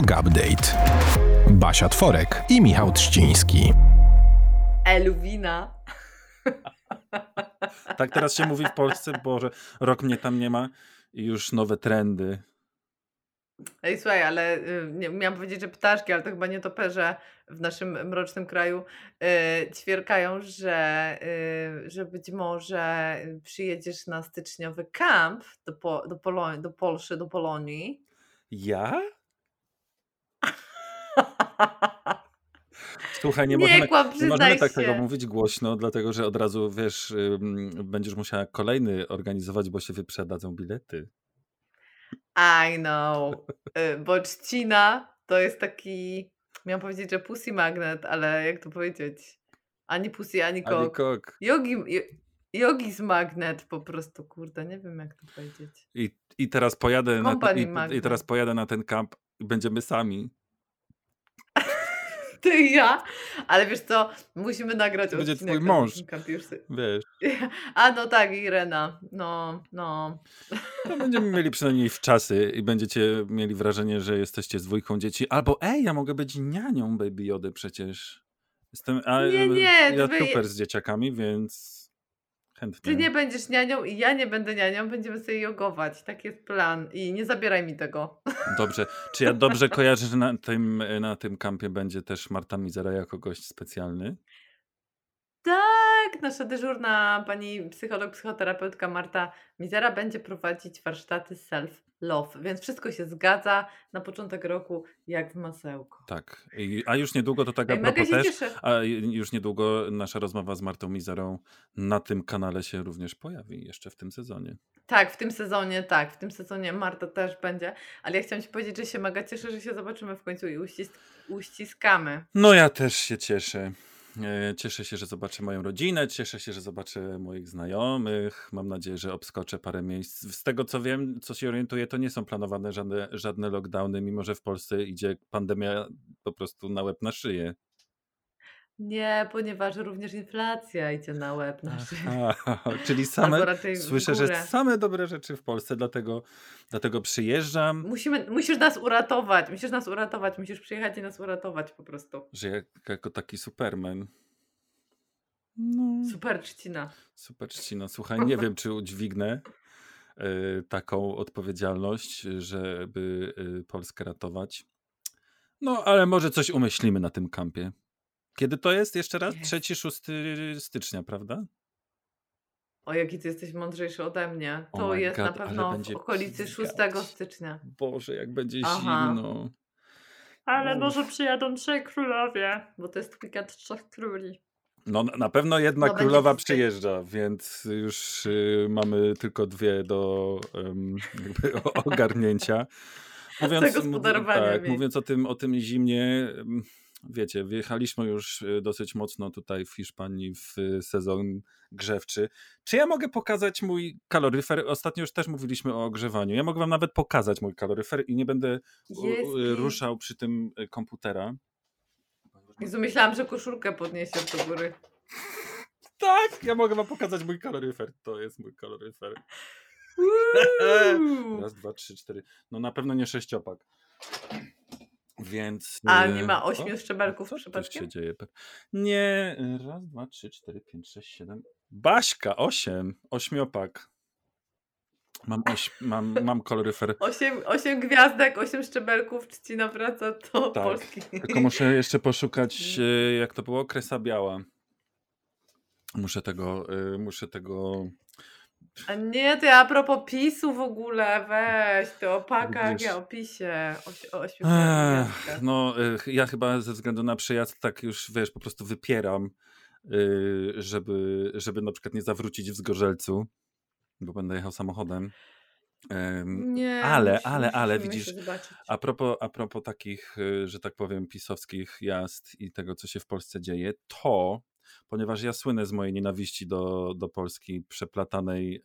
Jog Update. Basia Tworek i Michał Trzciński. Elwina. Tak teraz się mówi w Polsce, bo że rok mnie tam nie ma i już nowe trendy. Ej, słuchaj, ale y, nie, miałam powiedzieć, że ptaszki, ale to chyba nie toperze w naszym mrocznym kraju y, ćwierkają, że, y, że być może przyjedziesz na styczniowy kamp do, po, do, Polo- do Polszy, do Polonii. Ja? Słuchaj, nie, Nie możemy, kłam, nie możemy tak się. tego mówić głośno, dlatego że od razu, wiesz, będziesz musiała kolejny organizować, bo się wyprzedadzą bilety. I know. Y, Bo trzcina to jest taki, miałam powiedzieć, że pussy magnet, ale jak to powiedzieć? Ani pussy, ani kok. Kok. Yogi, jo- yogis magnet po prostu, kurde, nie wiem jak to powiedzieć. I, I teraz pojadę na Company i, i teraz pojadę na ten kamp i będziemy sami. Ty i ja, ale wiesz co, musimy nagrać To będzie odcinek twój mąż. Wiesz, A no tak, Irena, no, no. to będziemy mieli przynajmniej w czasy i będziecie mieli wrażenie, że jesteście z dwójką dzieci. Albo ej, ja mogę być nianią Baby Jody przecież. Jestem, a, Nie, nie, ja super z dzieciakami, więc chętnie. Ty nie będziesz nianią i ja nie będę nianią, będziemy sobie jogować, tak jest plan i nie zabieraj mi tego. Dobrze. Czy ja dobrze kojarzę, że na tym, na tym kampie będzie też Marta Mizera jako gość specjalny? Tak, nasza dyżurna pani psycholog, psychoterapeutka Marta Mizera będzie prowadzić warsztaty self-love, więc wszystko się zgadza na początek roku jak w masełko. Tak. I, a już niedługo to tak Ej, mega propos się też. cieszę. A już niedługo nasza rozmowa z Martą Mizerą na tym kanale się również pojawi jeszcze w tym sezonie. Tak, w tym sezonie, tak, w tym sezonie Marta też będzie, ale ja chciałam Ci powiedzieć, że się mega cieszę, że się zobaczymy w końcu i uścisk uściskamy. No ja też się cieszę. E, Cieszę się, że zobaczę moją rodzinę, cieszę się, że zobaczę moich znajomych. Mam nadzieję, że obskoczę parę miejsc. Z tego co wiem, co się orientuję, to nie są planowane żadne, żadne lockdowny, mimo że w Polsce idzie pandemia po prostu na łeb na szyję. Nie, ponieważ również inflacja idzie na łeb nasz. Czyli same, słyszę, że same dobre rzeczy w Polsce, dlatego, dlatego przyjeżdżam, Musimy, musisz nas uratować, musisz nas uratować, musisz przyjechać i nas uratować po prostu. że jak, jako taki superman. No, Super trzcina. super trzcina. Słuchaj, nie wiem, czy udźwignę e, taką odpowiedzialność, żeby e, Polskę ratować. No, ale może coś umyślimy na tym kampie. Kiedy to jest jeszcze raz? Jest. 3-6 stycznia, prawda? O, jaki ty jesteś mądrzejszy ode mnie. Oh To my jest na God, ale pewno w okolicy 6 pizgać. stycznia. Boże, jak będzie Aha. zimno. Ale Uff. może przyjadą trzej królowie. Bo to jest weekend trzech króli. No na- na pewno jedna No, królowa przyjeżdża, więc już y, mamy tylko dwie do o- ogarnięcia. Zagospodarowania tak, mówiąc o tym, o tym zimnie, wiecie, wjechaliśmy już y, dosyć mocno tutaj w Hiszpanii w y, sezon grzewczy. Czy ja mogę pokazać mój kaloryfer? Ostatnio już też mówiliśmy o ogrzewaniu. Ja mogę wam nawet pokazać mój kaloryfer i nie będę piękny. ruszał przy tym y, komputera. Jezu, myślałam, że koszulkę podniesiesz do góry. Tak, ja mogę wam pokazać mój kaloryfer. To jest mój kaloryfer. Raz, dwa, trzy, cztery. No na pewno nie sześciopak. Więc. A e, nie ma ośmiu szczebelków przypadkiem? się dzieje? Nie. e, Raz, dwa, trzy, cztery, pięć, sześć, siedem. Baśka, osiem. Ośmiopak. Mam, oś, mam, mam kaloryfer. Osiem, osiem gwiazdek, osiem szczebelków, trzcina wraca do Tak. Polski. Tylko muszę jeszcze poszukać, e, jak to było, kresa biała. Muszę tego, muszę tego. A nie, ty a propos PiSu w ogóle, weź, ty o pakach, Widzisz. ja o PiSie, o, o ośmiu Ech, no, ja chyba ze względu na przyjazd tak już, wiesz, po prostu wypieram, y, żeby, żeby na przykład nie zawrócić w Zgorzelcu, bo będę jechał samochodem. Em, Nie, ale, musimy- ale, ale, widzisz. A propos, a propos takich, y, że tak powiem, pisowskich jazd i tego, co się w Polsce dzieje, to, ponieważ ja słynę z mojej nienawiści do, do Polski, przeplatanej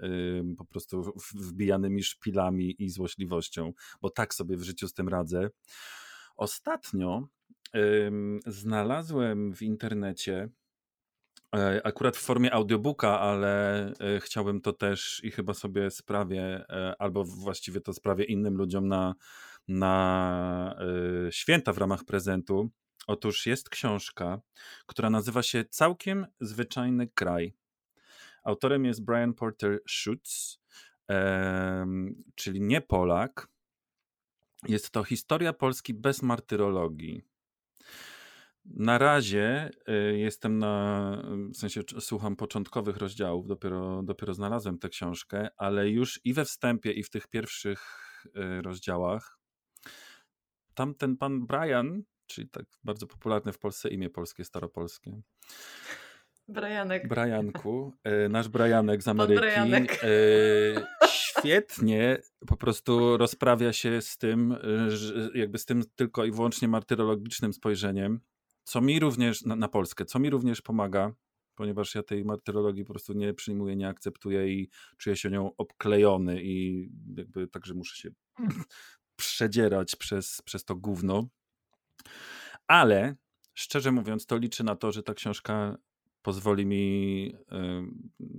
po prostu wbijanymi szpilami i złośliwością, bo tak sobie w życiu z tym radzę. Ostatnio znalazłem w internecie E, Akurat w formie audiobooka, ale e, chciałbym to też i chyba sobie sprawię, e, albo właściwie to sprawię innym ludziom na na święta w ramach prezentu. Otóż jest książka, która nazywa się Całkiem Zwyczajny Kraj. Autorem jest Brian Porter Schutz, czyli nie Polak. Jest to historia Polski bez martyrologii. Na razie y, jestem na, w sensie słucham początkowych rozdziałów, dopiero, dopiero znalazłem tę książkę, ale już i we wstępie, i w tych pierwszych y, rozdziałach tam ten pan Brian, czyli tak bardzo popularne w Polsce imię polskie, staropolskie. Brianek. Brianku, y, nasz Brianek z Ameryki. Świetnie po prostu rozprawia się z tym, jakby z tym tylko i wyłącznie martyrologicznym spojrzeniem co mi również, na, na Polskę, co mi również pomaga, ponieważ ja tej martyrologii po prostu nie przyjmuję, nie akceptuję i czuję się nią obklejony i jakby także muszę się przedzierać przez, przez to gówno. Ale szczerze mówiąc, to liczę na to, że ta książka pozwoli mi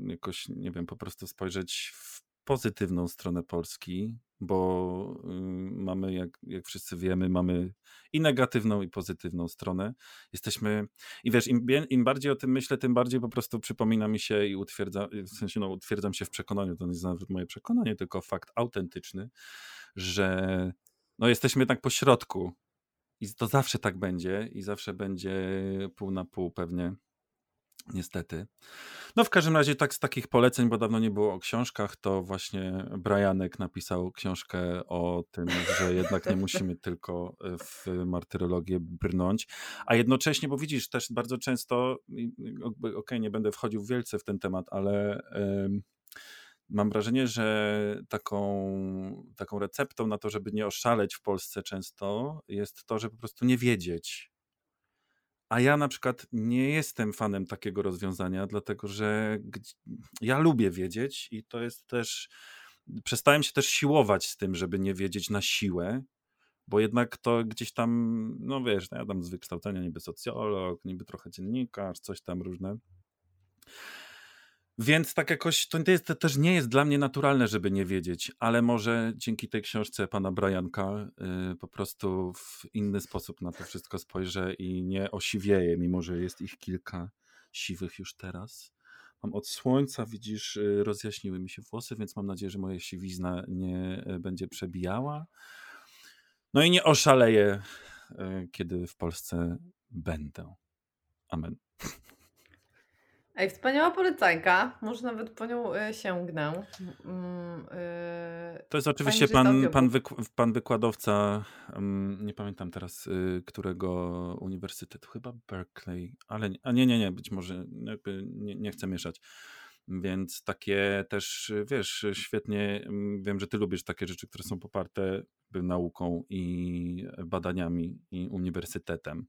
jakoś, nie wiem, po prostu spojrzeć w pozytywną stronę Polski, bo y, mamy, jak, jak wszyscy wiemy, mamy i negatywną, i pozytywną stronę. Jesteśmy, i wiesz, im, im bardziej o tym myślę, tym bardziej po prostu przypomina mi się i utwierdza, w sensie, no, utwierdzam się w przekonaniu, to nie jest nawet moje przekonanie, tylko fakt autentyczny, że no, jesteśmy jednak po środku i to zawsze tak będzie i zawsze będzie pół na pół pewnie Niestety. No w każdym razie tak z takich poleceń, bo dawno nie było o książkach, to właśnie Brianek napisał książkę o tym, że jednak nie musimy tylko e, w martyrologię brnąć, a jednocześnie, bo widzisz też bardzo często, okej, okay, nie będę wchodził wielce w ten temat, ale mam wrażenie, że taką, taką receptą na to, żeby nie oszaleć w Polsce często jest to, że po prostu nie wiedzieć, a ja na przykład nie jestem fanem takiego rozwiązania, dlatego że ja lubię wiedzieć i to jest też. Przestałem się też siłować z tym, żeby nie wiedzieć na siłę, bo jednak to gdzieś tam, no wiesz, no ja tam z wykształcenia niby socjolog, niby trochę dziennikarz, coś tam różne. Więc tak jakoś to, jest, to też nie jest dla mnie naturalne, żeby nie wiedzieć, ale może dzięki tej książce pana Brianka y, po prostu w inny sposób na to wszystko spojrzę i nie osiwieję, mimo że jest ich kilka siwych już teraz. Mam od słońca, widzisz, y, rozjaśniły mi się włosy, więc mam nadzieję, że moja siwizna nie y, będzie przebijała. No i nie oszaleję, kiedy w Polsce będę. Amen. Ej, wspaniała polecanka. Może nawet po nią y, sięgnę. Mm, y, to jest oczywiście pan, pan, pan wykładowca, um, nie pamiętam teraz y, którego uniwersytetu, chyba Berkeley, ale a nie, nie, nie, być może nie, nie chcę mieszać. Więc takie też, wiesz, świetnie, mm, wiem, że ty lubisz takie rzeczy, które są poparte nauką i badaniami i uniwersytetem.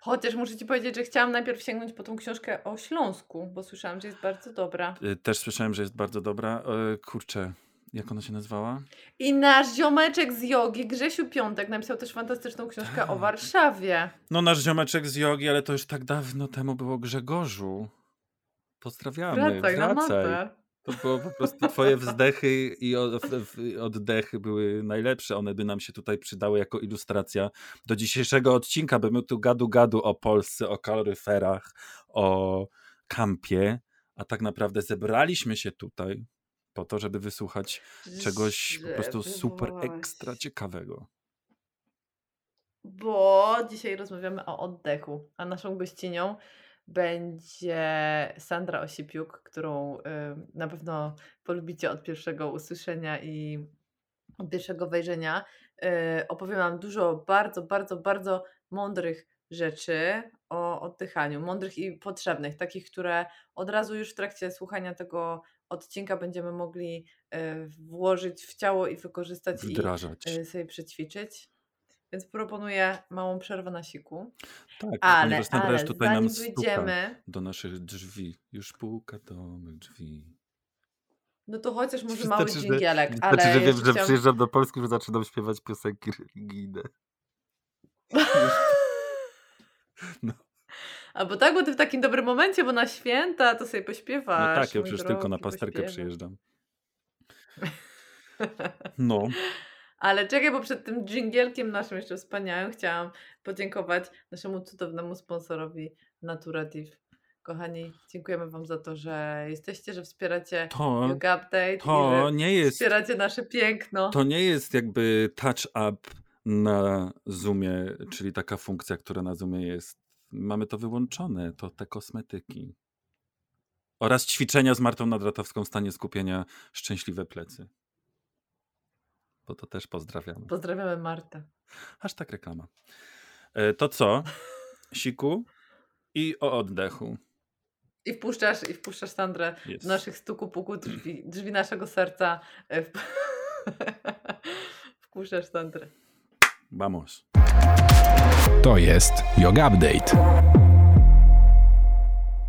Chociaż muszę ci powiedzieć, że chciałam najpierw sięgnąć po tą książkę o Śląsku, bo słyszałam, że jest bardzo dobra. Y, też słyszałem, że jest bardzo dobra. E, kurczę, jak ona się nazywała? I nasz ziomeczek z jogi, Grzesiu Piątek, napisał też fantastyczną książkę tak. o Warszawie. No nasz ziomeczek z jogi, ale to już tak dawno temu było Grzegorzu. Pozdrawiamy, wracaj. wracaj. Na to było po prostu twoje wzdechy i oddechy były najlepsze. One by nam się tutaj przydały jako ilustracja do dzisiejszego odcinka, by my tu gadu gadu o Polsce, o kaloryferach, o kampie, a tak naprawdę zebraliśmy się tutaj po to, żeby wysłuchać czegoś po prostu super ekstra ciekawego. Bo dzisiaj rozmawiamy o oddechu, a naszą gościnią będzie Sandra Osipiuk, którą y, na pewno polubicie od pierwszego usłyszenia i od pierwszego wejrzenia. Y, opowiem Wam dużo bardzo, bardzo, bardzo mądrych rzeczy o oddychaniu, mądrych i potrzebnych, takich, które od razu już w trakcie słuchania tego odcinka będziemy mogli y, włożyć w ciało i wykorzystać Wdrażać. i sobie przećwiczyć. Więc proponuję małą przerwę na siku. Tak, ale, ale tutaj zanim nam wyjdziemy... do naszych drzwi. Już puka do mych drzwi. No to chociaż może mały dżingielek, że, ale... Znaczy, że wiem, że przyjeżdżam do Polski, że zaczynam śpiewać piosenki religijne. no. Albo tak, bo ty w takim dobrym momencie, bo na święta to sobie pośpiewasz. No tak, ja przecież tylko na pasterkę przyjeżdżam. No. Ale czekaj, bo przed tym dżingielkiem naszym jeszcze wspaniałym chciałam podziękować naszemu cudownemu sponsorowi Naturative. Kochani, dziękujemy Wam za to, że jesteście, że wspieracie To, Yoga Update to nie jest wspieracie nasze piękno. To nie jest jakby touch up na Zoomie, czyli taka funkcja, która na Zoomie jest. Mamy to wyłączone, to te kosmetyki. Oraz ćwiczenia z Martą Nadratowską w stanie skupienia Szczęśliwe plecy. Bo to też pozdrawiamy. Pozdrawiamy Martę. Aż tak reklama. E, To co? Siku i o oddechu. I wpuszczasz, i wpuszczasz Sandrę Jest. do naszych stuku puku drzwi, drzwi naszego serca. e, W... wpuszczasz Sandrę. Vamos. To jest Yoga Update.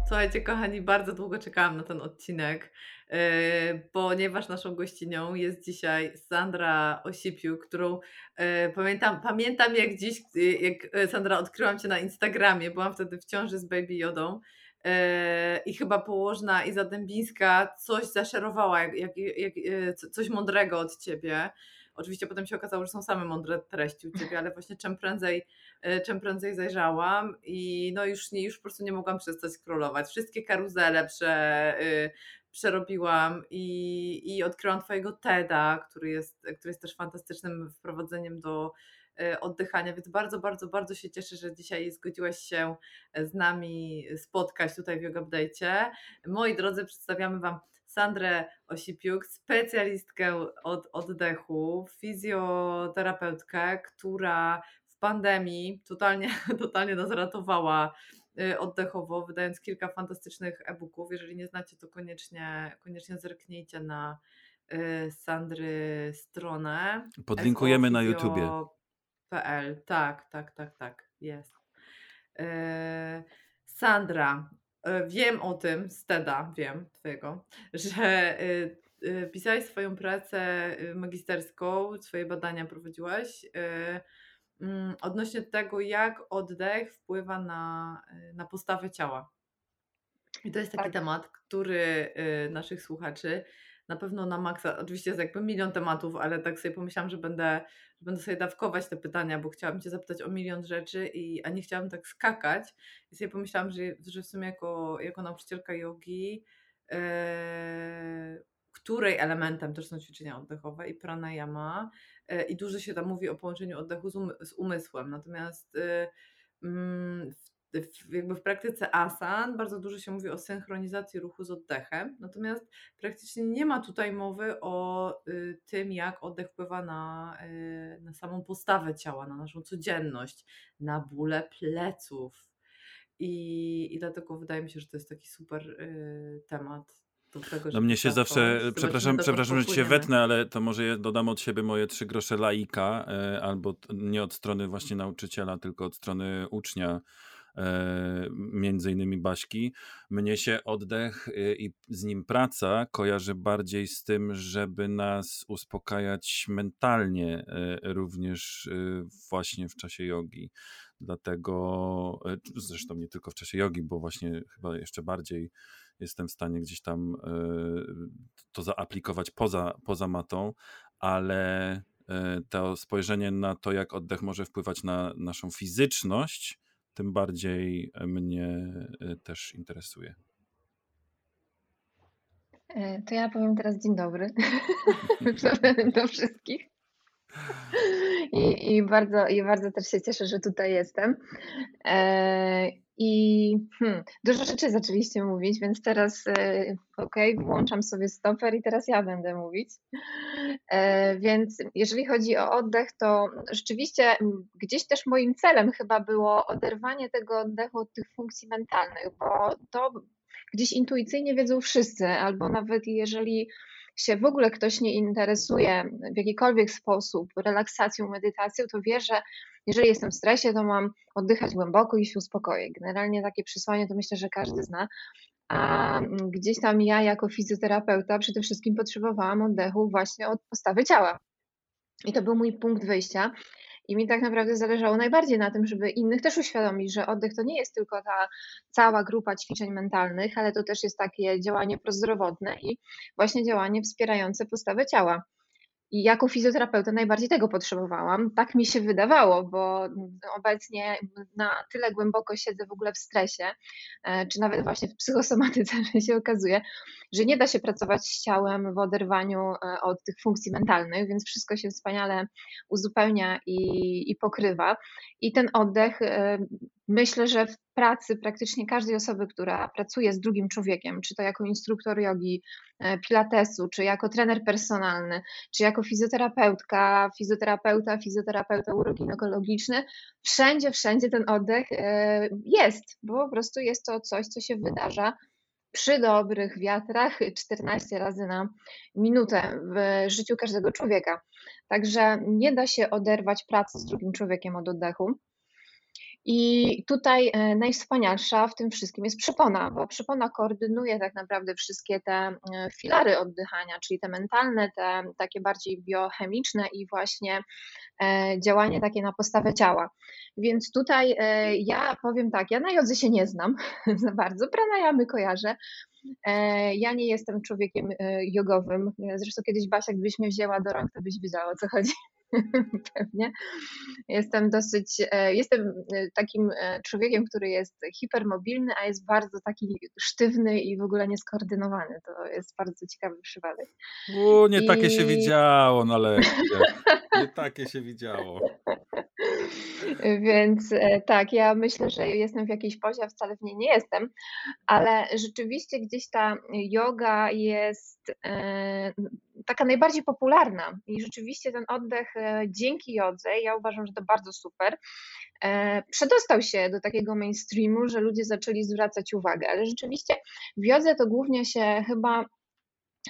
Słuchajcie, kochani, bardzo długo czekałam na ten odcinek, yy, ponieważ naszą gościnią jest dzisiaj Sandra Osipiu, którą yy, pamiętam, pamiętam jak dziś, yy, jak Sandra odkryłam Cię na Instagramie, byłam wtedy w ciąży z Baby Jodą i chyba położna Iza Dębińska coś zaszerowała, jak, jak, jak, co- coś mądrego od Ciebie. Oczywiście potem się okazało, że są same mądre treści u Ciebie, ale właśnie czym prędzej e, czym prędzej zajrzałam i no już, nie, już po prostu nie mogłam przestać scrollować. Wszystkie karuzele prze, y, przerobiłam i, i odkryłam Twojego TEDa, który jest, który jest też fantastycznym wprowadzeniem do y, oddychania, więc bardzo, bardzo, bardzo się cieszę, że dzisiaj zgodziłaś się z nami spotkać tutaj w Yoga Update'cie. Moi drodzy, przedstawiamy Wam Sandrę Osipiuk, specjalistkę od oddechu, fizjoterapeutkę, która w pandemii totalnie, totalnie nas ratowała y, oddechowo, wydając kilka fantastycznych e-booków. Jeżeli nie znacie, to koniecznie, koniecznie zerknijcie na y, Sandry stronę. Podlinkujemy na YouTubie. PL. Tak, tak, tak, tak, jest. E, Sandra, wiem o tym, z TEDa, wiem, twojego, że e, e, pisałaś swoją pracę e, magisterską, swoje badania prowadziłaś e, mm, odnośnie tego, jak oddech wpływa na, e, na postawę ciała. I to jest taki Tak. temat, który naszych słuchaczy na pewno na maksa, oczywiście jest jakby milion tematów, ale tak sobie pomyślałam, że będę, że będę sobie dawkować te pytania, bo chciałam Cię zapytać o milion rzeczy, i, a nie chciałam tak skakać. I sobie pomyślałam, że, że w sumie jako, jako nauczycielka jogi, e, której elementem też są ćwiczenia oddechowe i pranayama e, i dużo się tam mówi o połączeniu oddechu z, umy, z umysłem, natomiast y, mm, w, w, jakby w praktyce asan bardzo dużo się mówi o synchronizacji ruchu z oddechem, natomiast praktycznie nie ma tutaj mowy o y, tym, jak oddech wpływa na, y, na samą postawę ciała, na naszą codzienność, na bóle pleców. I, I dlatego wydaje mi się, że to jest taki super y, temat. Do tego, No mnie się zawsze, zacząć. Zobaczymy, przepraszam, przepraszam, że ci się wetnę, ale to może ja dodam od siebie moje trzy grosze laika, e, albo nie od strony właśnie nauczyciela, tylko od strony ucznia, między innymi Baśki. Mnie się oddech e, i z nim praca kojarzy bardziej z tym, żeby nas uspokajać mentalnie, e, również e, właśnie w czasie jogi. Dlatego, e, zresztą nie tylko w czasie jogi, bo właśnie chyba jeszcze bardziej jestem w stanie gdzieś tam e, to zaaplikować poza, poza matą, ale e, to spojrzenie na to, jak oddech może wpływać na naszą fizyczność, tym bardziej mnie e, też interesuje. E, To ja powiem teraz dzień dobry do wszystkich. I, i, bardzo, I bardzo też się cieszę, że tutaj jestem. I hmm, dużo rzeczy zaczęliście mówić, więc teraz e, ok, włączam sobie stoper i teraz ja będę mówić. E, Więc jeżeli chodzi o oddech, to rzeczywiście gdzieś też moim celem chyba było oderwanie tego oddechu od tych funkcji mentalnych, bo to gdzieś intuicyjnie wiedzą wszyscy, albo nawet jeżeli się w ogóle ktoś nie interesuje w jakikolwiek sposób relaksacją, medytacją, to wie, że jeżeli jestem w stresie, to mam oddychać głęboko i się uspokoić. Generalnie takie przesłanie to myślę, że każdy zna. A gdzieś tam ja jako fizjoterapeuta przede wszystkim potrzebowałam oddechu właśnie od postawy ciała. I to był mój punkt wyjścia. I mi tak naprawdę zależało najbardziej na tym, żeby innych też uświadomić, że oddech to nie jest tylko ta cała grupa ćwiczeń mentalnych, ale to też jest takie działanie prozdrowotne i właśnie działanie wspierające postawę ciała. I jako fizjoterapeuta najbardziej tego potrzebowałam. Tak mi się wydawało, bo obecnie na tyle głęboko siedzę w ogóle w stresie, e, czy nawet właśnie w psychosomatyce, że się okazuje, że nie da się pracować z ciałem w oderwaniu e, od tych funkcji mentalnych, więc wszystko się wspaniale uzupełnia i, i pokrywa. I ten oddech e, Myślę, że w pracy praktycznie każdej osoby, która pracuje z drugim człowiekiem, czy to jako instruktor jogi, e, pilatesu, czy jako trener personalny, czy jako fizjoterapeutka, fizjoterapeuta, fizjoterapeuta uroginekologiczny, wszędzie, wszędzie ten oddech e, jest, bo po prostu jest to coś, co się wydarza przy dobrych wiatrach 14 razy na minutę w życiu każdego człowieka. Także nie da się oderwać pracy z drugim człowiekiem od oddechu. I tutaj e, najwspanialsza w tym wszystkim jest przypona, bo przypona koordynuje tak naprawdę wszystkie te e, filary oddychania, czyli te mentalne, te takie bardziej biochemiczne i właśnie e, działanie takie na postawę ciała. Więc tutaj ja powiem tak, ja na jodze się nie znam za bardzo, pranayamy kojarzę, ja nie jestem człowiekiem jogowym. Zresztą kiedyś Basia, gdybyś mnie wzięła do rąk, to byś wiedziała o co chodzi. pewnie. Jestem dosyć, e, jestem e, takim e, człowiekiem, który jest hipermobilny, a jest bardzo taki sztywny i w ogóle nieskoordynowany. To jest bardzo ciekawy przypadek. U, nie I... takie się widziało na lekcjach. Nie takie się widziało. Więc tak, ja myślę, że jestem w jakiejś pozie, a wcale w niej nie jestem, ale rzeczywiście gdzieś ta yoga jest taka najbardziej popularna. I rzeczywiście ten oddech e, dzięki jodze, ja uważam, że to bardzo super, e, przedostał się do takiego mainstreamu, że ludzie zaczęli zwracać uwagę, ale rzeczywiście w jodze to głównie się chyba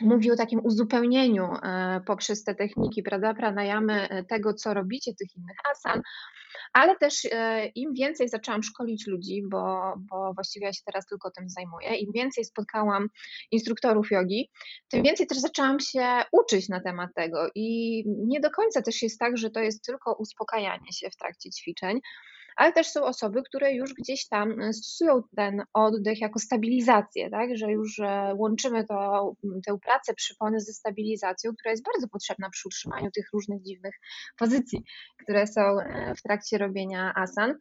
mówi o takim uzupełnieniu e, poprzez te techniki, prawda, pranayamy tego, co robicie, tych innych asan, ale też e, im więcej zaczęłam szkolić ludzi, bo, bo właściwie ja się teraz tylko tym zajmuję, im więcej spotkałam instruktorów jogi, tym więcej też zaczęłam się uczyć na temat tego i nie do końca też jest tak, że to jest tylko uspokajanie się w trakcie ćwiczeń, ale też są osoby, które już gdzieś tam e, stosują ten oddech jako stabilizację, tak? że już e, łączymy to, tę pracę przypony ze stabilizacją, która jest bardzo potrzebna przy utrzymaniu tych różnych dziwnych pozycji, które są e, w trakcie robienia asan.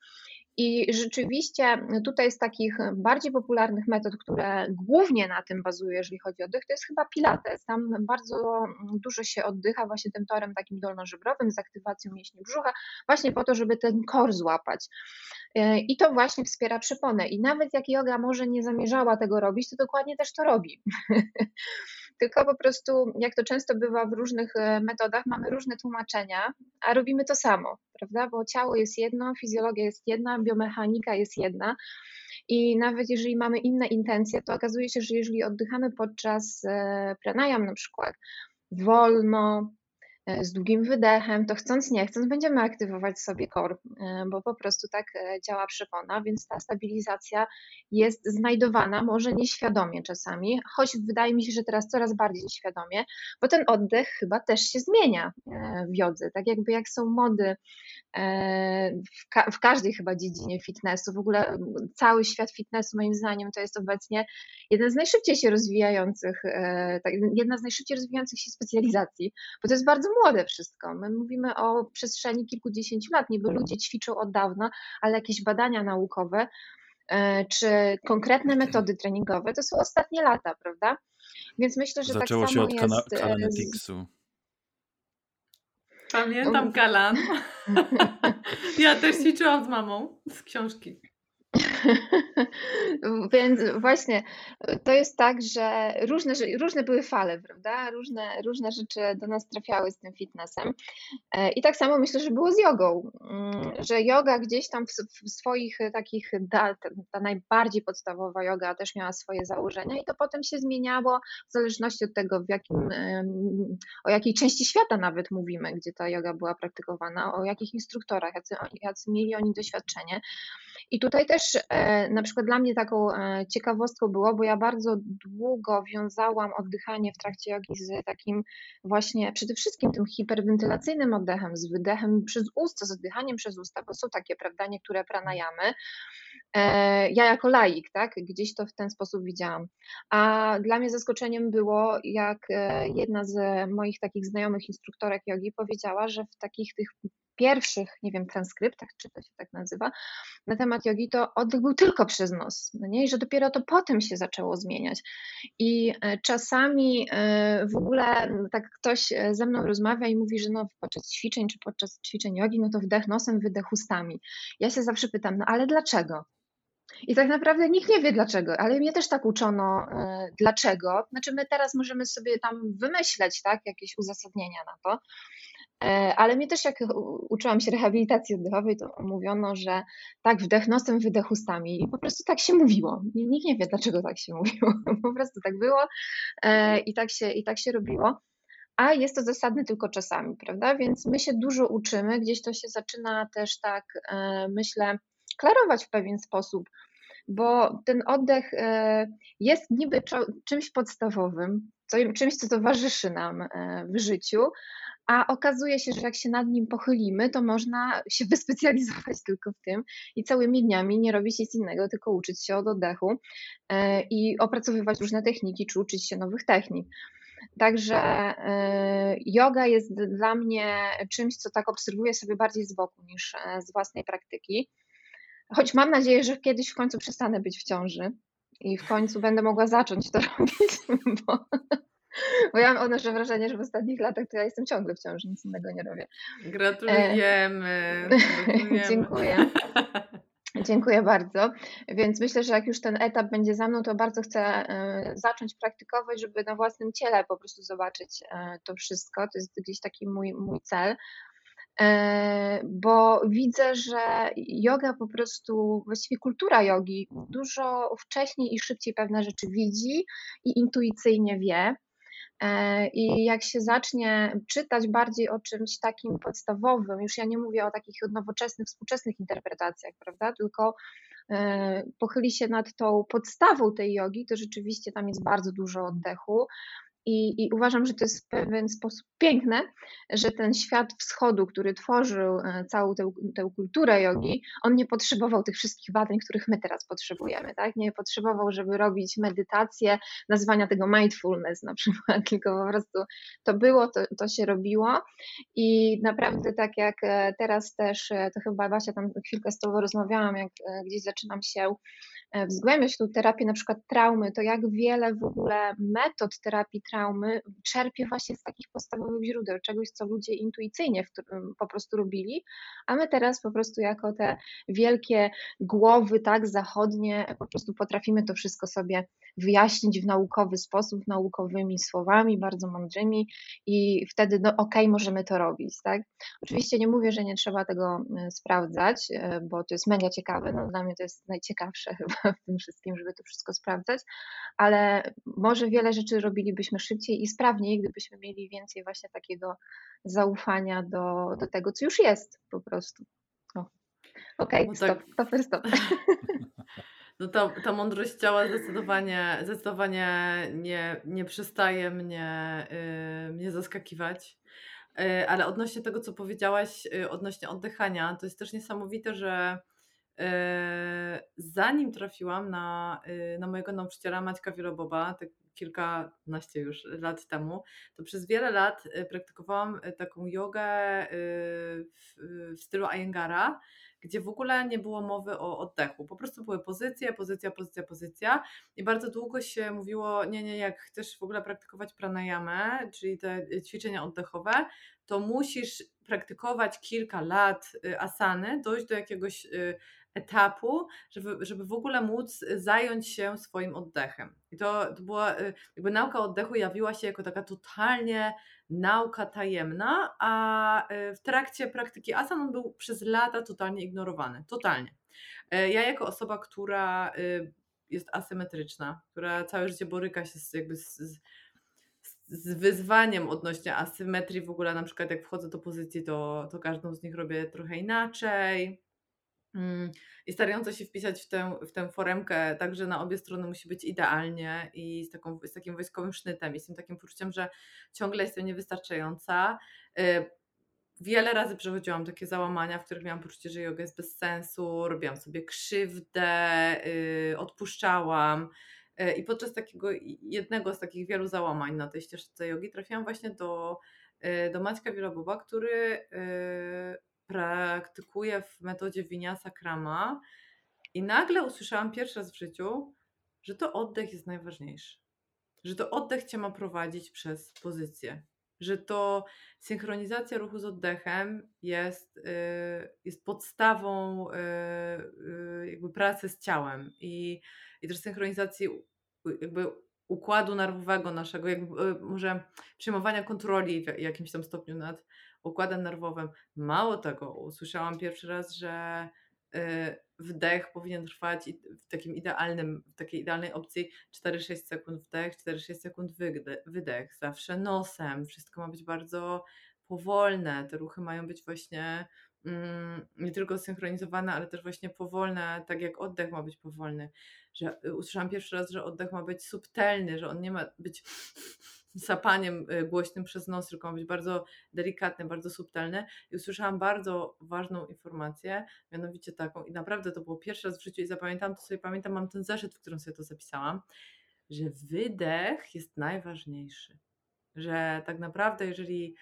I rzeczywiście tutaj z takich bardziej popularnych metod, które głównie na tym bazują, jeżeli chodzi o oddech, to jest chyba Pilates. Tam bardzo dużo się oddycha właśnie tym torem takim dolnożebrowym z aktywacją mięśni brzucha, właśnie po to, żeby ten kor złapać. E, I to właśnie wspiera przyponę. I nawet jak yoga może nie zamierzała tego robić, to dokładnie też to robi. tylko po prostu, jak to często bywa w różnych e, metodach, mamy różne tłumaczenia, a robimy to samo, prawda? Bo ciało jest jedno, fizjologia jest jedna, biomechanika jest jedna. I nawet jeżeli mamy inne intencje, to okazuje się, że jeżeli oddychamy podczas e, pranayam na przykład wolno, z długim wydechem, to chcąc nie chcąc będziemy aktywować sobie kor, e, bo po prostu tak e, działa przepona, więc ta stabilizacja jest znajdowana, może nieświadomie czasami, choć wydaje mi się, że teraz coraz bardziej świadomie, bo ten oddech chyba też się zmienia w jodze, tak jakby jak są mody w, ka w każdej chyba dziedzinie fitnessu, w ogóle cały świat fitnessu moim zdaniem to jest obecnie jeden z najszybciej się rozwijających, tak, jedna z najszybciej rozwijających się specjalizacji, bo to jest bardzo młode wszystko. My mówimy o przestrzeni kilkudziesięciu lat, niby ludzie ćwiczą od dawna, ale jakieś badania naukowe e, czy konkretne metody treningowe to są ostatnie lata, prawda? Więc myślę, że Zaczęło tak się samo od jest. kana- Kalanetixu. Pamiętam Kalan. Ja też ćwiczyłam z mamą z książki. Więc właśnie to jest tak, że różne, różne były fale, prawda? Różne, różne rzeczy do nas trafiały z tym fitnessem. E, I tak samo myślę, że było z jogą, mm, że yoga gdzieś tam w, w swoich takich, ta, ta najbardziej podstawowa yoga też miała swoje założenia i to potem się zmieniało w zależności od tego, w jakim, o jakiej części świata nawet mówimy, gdzie ta yoga była praktykowana, o jakich instruktorach, jacy, jacy mieli oni doświadczenie. I tutaj też e, na przykład dla mnie taką e, ciekawostką było, bo ja bardzo długo wiązałam oddychanie w trakcie jogi z takim właśnie przede wszystkim tym hiperwentylacyjnym oddechem, z wydechem przez usta, z oddychaniem przez usta, bo są takie, prawda, niektóre pranayamy, E, ja jako laik, tak, gdzieś to w ten sposób widziałam. A dla mnie zaskoczeniem było, jak jedna z moich takich znajomych instruktorek jogi powiedziała, że w takich tych pierwszych, nie wiem, transkryptach, czy to się tak nazywa, na temat jogi, to oddech był tylko przez nos, no nie? I że dopiero to potem się zaczęło zmieniać. I e, czasami w ogóle tak ktoś ze mną rozmawia i mówi, że no podczas ćwiczeń, czy podczas ćwiczeń jogi, no to wdech nosem, wydech ustami. Ja się zawsze pytam, no ale dlaczego? I tak naprawdę nikt nie wie dlaczego, ale mnie też tak uczono, e, dlaczego. Znaczy, my teraz możemy sobie tam wymyśleć tak, jakieś uzasadnienia na to, e, ale mnie też, jak uczyłam się rehabilitacji oddechowej, to mówiono, że tak, wdech nosem, wydech ustami. I po prostu tak się mówiło. Nikt nie wie, dlaczego tak się mówiło. Po prostu tak było e, i tak się, i tak się robiło. A jest to zasadne tylko czasami, prawda? Więc my się dużo uczymy, gdzieś to się zaczyna też tak, myślę, klarować w pewien sposób, bo ten oddech e, jest niby czymś podstawowym, czymś, co towarzyszy nam e, w życiu, a okazuje się, że jak się nad nim pochylimy, to można się wyspecjalizować tylko w tym i całymi dniami nie robić nic innego, tylko uczyć się od oddechu e, i opracowywać różne techniki, czy uczyć się nowych technik. Także yoga jest dla mnie czymś, co tak obserwuję sobie bardziej z boku niż z własnej praktyki. Choć mam nadzieję, że kiedyś w końcu przestanę być w ciąży i w końcu będę mogła zacząć to robić, bo, bo ja mam odnoszę wrażenie, że w ostatnich latach to ja jestem ciągle w ciąży, nic innego nie robię. Gratulujemy. Gratulujemy. Dziękuję. Dziękuję bardzo. Więc myślę, że jak już ten etap będzie za mną, to bardzo chcę e, zacząć praktykować, żeby na własnym ciele po prostu zobaczyć e, to wszystko. To jest gdzieś taki mój, mój cel. E, bo widzę, że yoga po prostu, właściwie kultura jogi dużo wcześniej i szybciej pewne rzeczy widzi i intuicyjnie wie. E, I jak się zacznie czytać bardziej o czymś takim podstawowym, już ja nie mówię o takich nowoczesnych, współczesnych interpretacjach, prawda, tylko e, pochyli się nad tą podstawą tej jogi, to rzeczywiście tam jest bardzo dużo oddechu. I, I, uważam, że to jest w pewien sposób piękne, że ten świat wschodu, który tworzył e, całą tę, tę kulturę jogi, on nie potrzebował tych wszystkich badań, których my teraz potrzebujemy. Tak? Nie potrzebował, żeby robić medytację, nazwania tego mindfulness na przykład, tylko po prostu to było, to, to się robiło. I naprawdę tak jak e, teraz też, e, to chyba Basia tam chwilkę z Tobą rozmawiałam, jak gdzieś zaczynam się E, wzgłębiać tą terapię na przykład traumy, to jak wiele w ogóle metod terapii traumy czerpie właśnie z takich podstawowych źródeł, czegoś, co ludzie intuicyjnie po prostu robili, a my teraz po prostu jako te wielkie głowy, tak, zachodnie, po prostu potrafimy to wszystko sobie wyjaśnić w naukowy sposób, naukowymi słowami, bardzo mądrymi i wtedy, no okej, okay, możemy to robić, tak. Oczywiście nie mówię, że nie trzeba tego e, sprawdzać, e, bo to jest mega ciekawe, no, dla mnie to jest najciekawsze chyba w tym wszystkim, żeby to wszystko sprawdzać, ale może wiele rzeczy robilibyśmy szybciej i sprawniej, gdybyśmy mieli więcej właśnie takiego zaufania do, do tego, co już jest po prostu. Okej, okay, no stop, tak. stop, stop. No ta, ta mądrość ciała zdecydowanie, zdecydowanie nie, nie przestaje mnie, yy, mnie zaskakiwać. Yy, ale odnośnie tego, co powiedziałaś, yy, odnośnie oddychania, to jest też niesamowite, że zanim trafiłam na, yy, na mojego nauczyciela Maćka Wieloboba, tak kilkanaście już lat temu, to przez wiele lat yy, praktykowałam taką jogę w, w stylu Ayengara, gdzie w ogóle nie było mowy o oddechu. Po prostu były pozycje, pozycja, pozycja, pozycja i bardzo długo się mówiło, nie, nie, jak chcesz w ogóle praktykować pranayamę, czyli te ćwiczenia oddechowe, to musisz praktykować kilka lat asany, dojść do jakiegoś etapu, żeby, żeby w ogóle móc zająć się swoim oddechem. I to, to była, y, jakby nauka oddechu jawiła się jako taka totalnie nauka tajemna, a y, w trakcie praktyki asan on był przez lata totalnie ignorowany. Totalnie. E, ja jako osoba, która y, jest asymetryczna, która całe życie boryka się z, jakby z, z wyzwaniem odnośnie asymetrii w ogóle, na przykład jak wchodzę do pozycji, to, to każdą z nich robię trochę inaczej. Mm, I starająca się wpisać w tę, w tę foremkę, także na obie strony musi być idealnie i z, taką, z takim wojskowym sznytem i z tym takim poczuciem, że ciągle jestem niewystarczająca. Y, wiele razy przechodziłam takie załamania, w których miałam poczucie, że yoga jest bez sensu, robiłam sobie krzywdę, yy, odpuszczałam. Yy, I podczas takiego jednego z takich wielu załamań na tej ścieżce jogi trafiłam właśnie do, do Maćka Wielaboba, który praktykuje w metodzie Vinyasa Krama i nagle usłyszałam pierwszy raz w życiu, że to oddech jest najważniejszy. Że to oddech cię ma prowadzić przez pozycję. Że to synchronizacja ruchu z oddechem jest, yy, jest podstawą yy, jakby pracy z ciałem i, i też synchronizacji jakby układu nerwowego naszego, jakby y, może przyjmowania kontroli w jakimś tam stopniu nad układem nerwowym. Mało tego, usłyszałam pierwszy raz, że y, wdech powinien trwać w takim idealnym, w takiej idealnej opcji 4-6 sekund wdech, 4-6 sekund wydech, zawsze nosem. Wszystko ma być bardzo powolne. Te ruchy mają być właśnie mm, nie tylko synchronizowane, ale też właśnie powolne, tak jak oddech ma być powolny. Że y, usłyszałam pierwszy raz, że oddech ma być subtelny, że on nie ma być sapaniem y, głośnym przez nos, tylko ma być bardzo delikatny, bardzo subtelny. I usłyszałam bardzo ważną informację, mianowicie taką, i naprawdę to było pierwszy raz w życiu i zapamiętam to sobie, pamiętam, mam ten zeszyt, w którym sobie to zapisałam, że wydech jest najważniejszy. Że tak naprawdę, jeżeli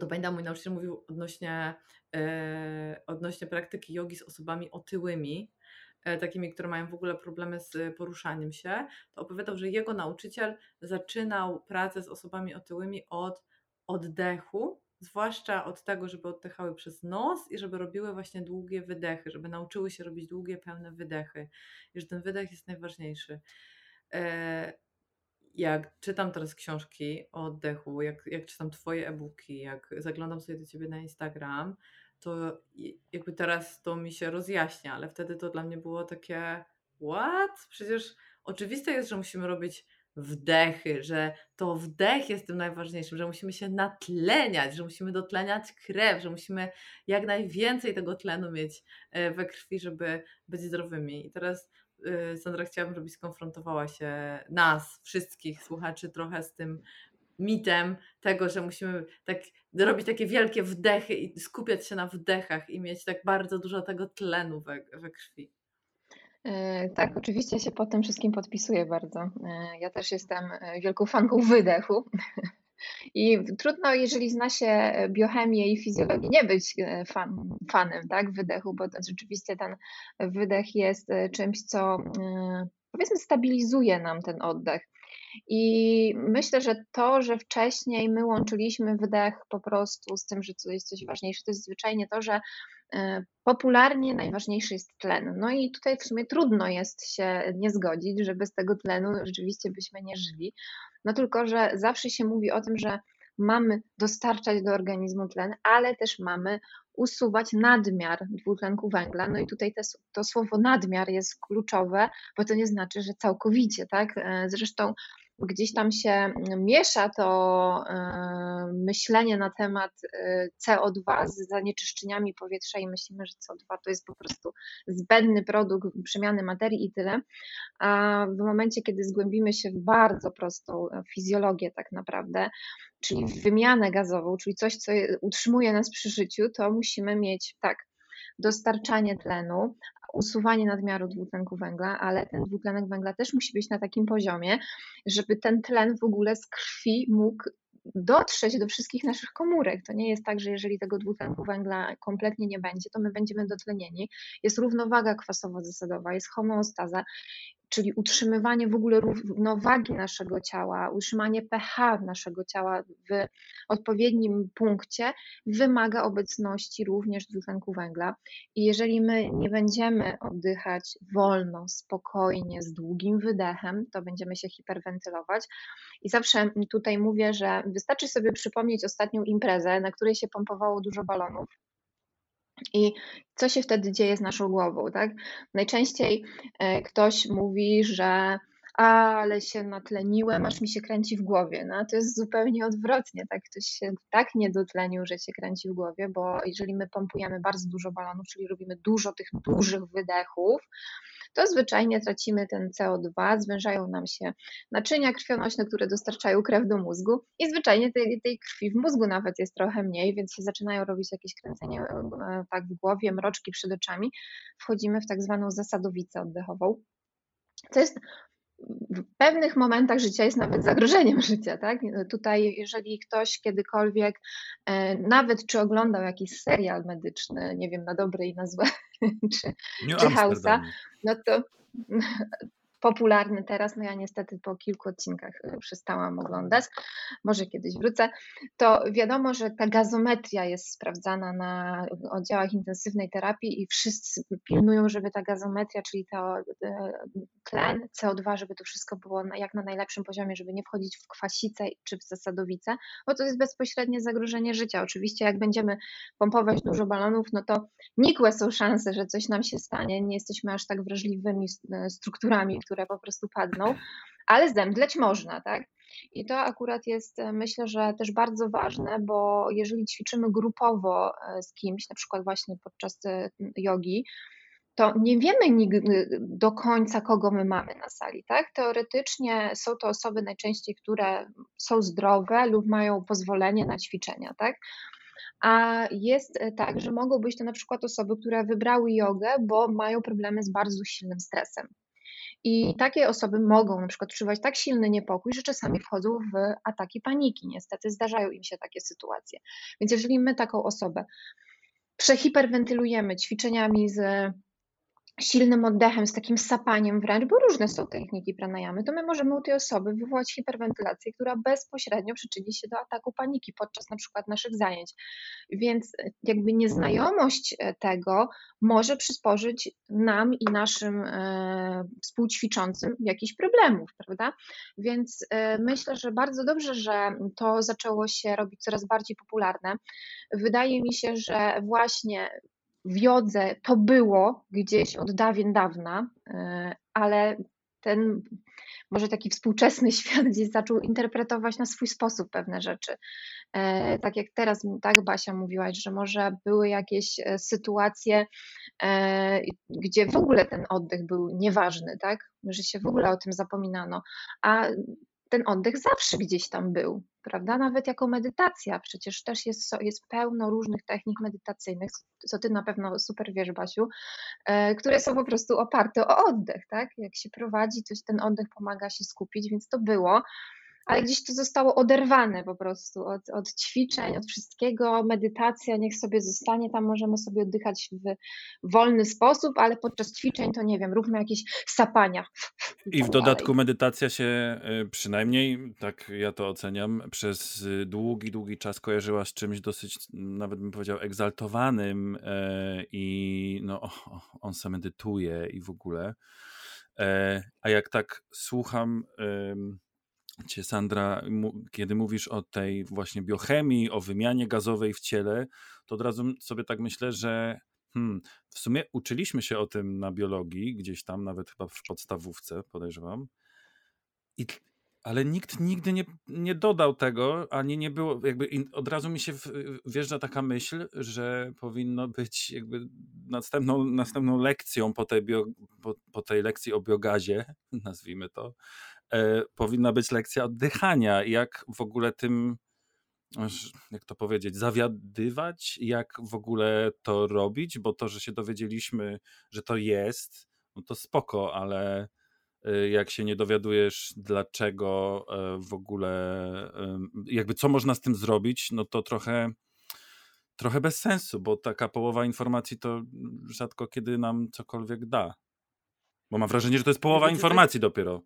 to pamiętam, mój nauczyciel mówił odnośnie, e, odnośnie praktyki jogi z osobami otyłymi, takimi, które mają w ogóle problemy z poruszaniem się, to opowiadał, że jego nauczyciel zaczynał pracę z osobami otyłymi od oddechu, zwłaszcza od tego, żeby oddechały przez nos i żeby robiły właśnie długie wydechy, żeby nauczyły się robić długie, pełne wydechy. I że ten wydech jest najważniejszy. E, jak czytam teraz książki o oddechu, jak, jak czytam Twoje e-booki, jak zaglądam sobie do Ciebie na Instagram, to jakby teraz to mi się rozjaśnia, ale wtedy to dla mnie było takie what? Przecież oczywiste jest, że musimy robić wdechy, że to wdech jest tym najważniejszym, że musimy się natleniać, że musimy dotleniać krew, że musimy jak najwięcej tego tlenu mieć e, we krwi, żeby być zdrowymi. I teraz e, Sandra chciałabym, żebyś skonfrontowała się nas, wszystkich słuchaczy trochę z tym mitem tego, że musimy tak robić takie wielkie wdechy i skupiać się na wdechach i mieć tak bardzo dużo tego tlenu we, we krwi. E, tak, oczywiście się pod tym wszystkim podpisuję bardzo. E, ja też jestem e, wielką fanką wydechu. I trudno, jeżeli zna się biochemię i fizjologię, nie być fan, fanem tak, wydechu, bo rzeczywiście ten wydech jest czymś, co powiedzmy stabilizuje nam ten oddech. I myślę, że to, że wcześniej my łączyliśmy wdech po prostu z tym, że to jest coś ważniejsze, to jest zwyczajnie to, że e, popularnie najważniejszy jest tlen. No i tutaj w sumie trudno jest się nie zgodzić, że bez tego tlenu rzeczywiście byśmy nie żyli. No tylko, że zawsze się mówi o tym, że mamy dostarczać do organizmu tlen, ale też mamy usuwać nadmiar dwutlenku węgla. No i tutaj te, to słowo nadmiar jest kluczowe, bo to nie znaczy, że całkowicie, tak? E, zresztą gdzieś tam się miesza to e, myślenie na temat e, CO2 z zanieczyszczeniami powietrza i myślimy, że CO2 to jest po prostu zbędny produkt przemiany materii i tyle. A w momencie, kiedy zgłębimy się w bardzo prostą fizjologię tak naprawdę, czyli w wymianę gazową, czyli coś, co utrzymuje nas przy życiu, to musimy mieć tak dostarczanie tlenu, usuwanie nadmiaru dwutlenku węgla, ale ten dwutlenek węgla też musi być na takim poziomie, żeby ten tlen w ogóle z krwi mógł dotrzeć do wszystkich naszych komórek. To nie jest tak, że jeżeli tego dwutlenku węgla kompletnie nie będzie, to my będziemy dotlenieni. Jest równowaga kwasowo-zasadowa, jest homeostaza czyli utrzymywanie w ogóle równowagi naszego ciała, utrzymanie pH naszego ciała w odpowiednim punkcie wymaga obecności również dwutlenku węgla. I jeżeli my nie będziemy oddychać wolno, spokojnie, z długim wydechem, to będziemy się hiperwentylować. I zawsze tutaj mówię, że wystarczy sobie przypomnieć ostatnią imprezę, na której się pompowało dużo balonów i co się wtedy dzieje z naszą głową, tak? Najczęściej e, ktoś mówi, że ale się natleniłem, aż mi się kręci w głowie. No, to jest zupełnie odwrotnie, tak? Ktoś się tak nie dotlenił, że się kręci w głowie, bo jeżeli my pompujemy bardzo dużo balonów, czyli robimy dużo tych dużych wydechów, to zwyczajnie tracimy ten CO2, zwężają nam się naczynia krwionośne, które dostarczają krew do mózgu i zwyczajnie tej, tej krwi w mózgu nawet jest trochę mniej, więc się zaczynają robić jakieś kręcenie e, tak w głowie, mroczki przed oczami. Wchodzimy w tak zwaną zasadowicę oddechową. Co jest w pewnych momentach życia jest nawet zagrożeniem życia, tak? Tutaj, jeżeli ktoś kiedykolwiek, e, nawet czy oglądał jakiś serial medyczny, nie wiem, na dobre i na złe, czy, czy Hausa, no to popularny teraz, no ja niestety po kilku odcinkach y, przestałam oglądać, może kiedyś wrócę, to wiadomo, że ta gazometria jest sprawdzana na oddziałach intensywnej terapii i wszyscy pilnują, żeby ta gazometria, czyli to y, tlen, CO2, żeby to wszystko było jak na najlepszym poziomie, żeby nie wchodzić w kwasicę czy w zasadowicę, bo to jest bezpośrednie zagrożenie życia. Oczywiście jak będziemy pompować dużo balonów, no to nikłe są szanse, że coś nam się stanie, nie jesteśmy aż tak wrażliwymi y, strukturami, które które po prostu padną, ale zemdleć można, tak? I to akurat jest, e, myślę, że też bardzo ważne, bo jeżeli ćwiczymy grupowo e, z kimś, na przykład właśnie podczas e, jogi, to nie wiemy nigdy do końca, kogo my mamy na sali, tak? Teoretycznie są to osoby najczęściej, które są zdrowe lub mają pozwolenie na ćwiczenia, tak? A jest tak, że mogą być to na przykład osoby, które wybrały jogę, bo mają problemy z bardzo silnym stresem. I takie osoby mogą na przykład odczuwać tak silny niepokój, że czasami wchodzą w ataki paniki. Niestety zdarzają im się takie sytuacje. Więc jeżeli my taką osobę przehiperwentylujemy ćwiczeniami z silnym oddechem, z takim sapaniem wręcz, bo różne są techniki pranayamy, to my możemy u tej osoby wywołać hiperwentylację, która bezpośrednio przyczyni się do ataku paniki podczas na przykład naszych zajęć. Więc e, jakby nieznajomość e, tego może przysporzyć nam i naszym e, współćwiczącym jakichś problemów, prawda? Więc myślę, że bardzo dobrze, że to zaczęło się robić coraz bardziej popularne. Wydaje mi się, że właśnie w jodze to było gdzieś od dawien dawna, e, ale ten może taki współczesny świat gdzieś zaczął interpretować na swój sposób pewne rzeczy. E, tak jak teraz, tak Basia mówiłaś, że może były jakieś e, sytuacje, gdzie w ogóle ten oddech był nieważny, tak? Że się w ogóle o tym zapominano. A ten oddech zawsze gdzieś tam był, prawda? Nawet jako medytacja, przecież też jest, jest pełno różnych technik medytacyjnych, co ty na pewno super wiesz, Basiu, e, które są po prostu oparte o oddech, tak? Jak się prowadzi, to ten oddech pomaga się skupić, więc to było ale gdzieś to zostało oderwane po prostu od, od ćwiczeń, od wszystkiego. Medytacja niech sobie zostanie, tam możemy sobie oddychać w wolny sposób, ale podczas ćwiczeń to nie wiem, róbmy jakieś sapania. I w dodatku medytacja się y, przynajmniej, tak ja to oceniam, przez długi, długi czas kojarzyła z czymś dosyć, nawet bym powiedział, egzaltowanym y, i no, on se medytuje i w ogóle. E, a jak tak słucham Cię, Sandra, kiedy mówisz o tej właśnie biochemii, o wymianie gazowej w ciele, to od razu sobie tak myślę, że hmm, w sumie uczyliśmy się o tym na biologii, gdzieś tam, nawet chyba w podstawówce, podejrzewam. I, ale nikt nigdy nie, nie dodał tego, ani nie było, jakby od razu mi się wjeżdża taka myśl, że powinno być jakby następną, następną lekcją po tej, bio, po, po tej lekcji o biogazie, nazwijmy to, powinna być lekcja oddychania, jak w ogóle tym, jak to powiedzieć, zawiadywać, jak w ogóle to robić, bo to, że się dowiedzieliśmy, że to jest, no to spoko, ale e, jak się nie dowiadujesz, dlaczego e, w ogóle, jakby co można z tym zrobić, no to trochę, trochę bez sensu, bo taka połowa informacji to rzadko kiedy nam cokolwiek da. Bo mam wrażenie, że to jest połowa informacji dopiero.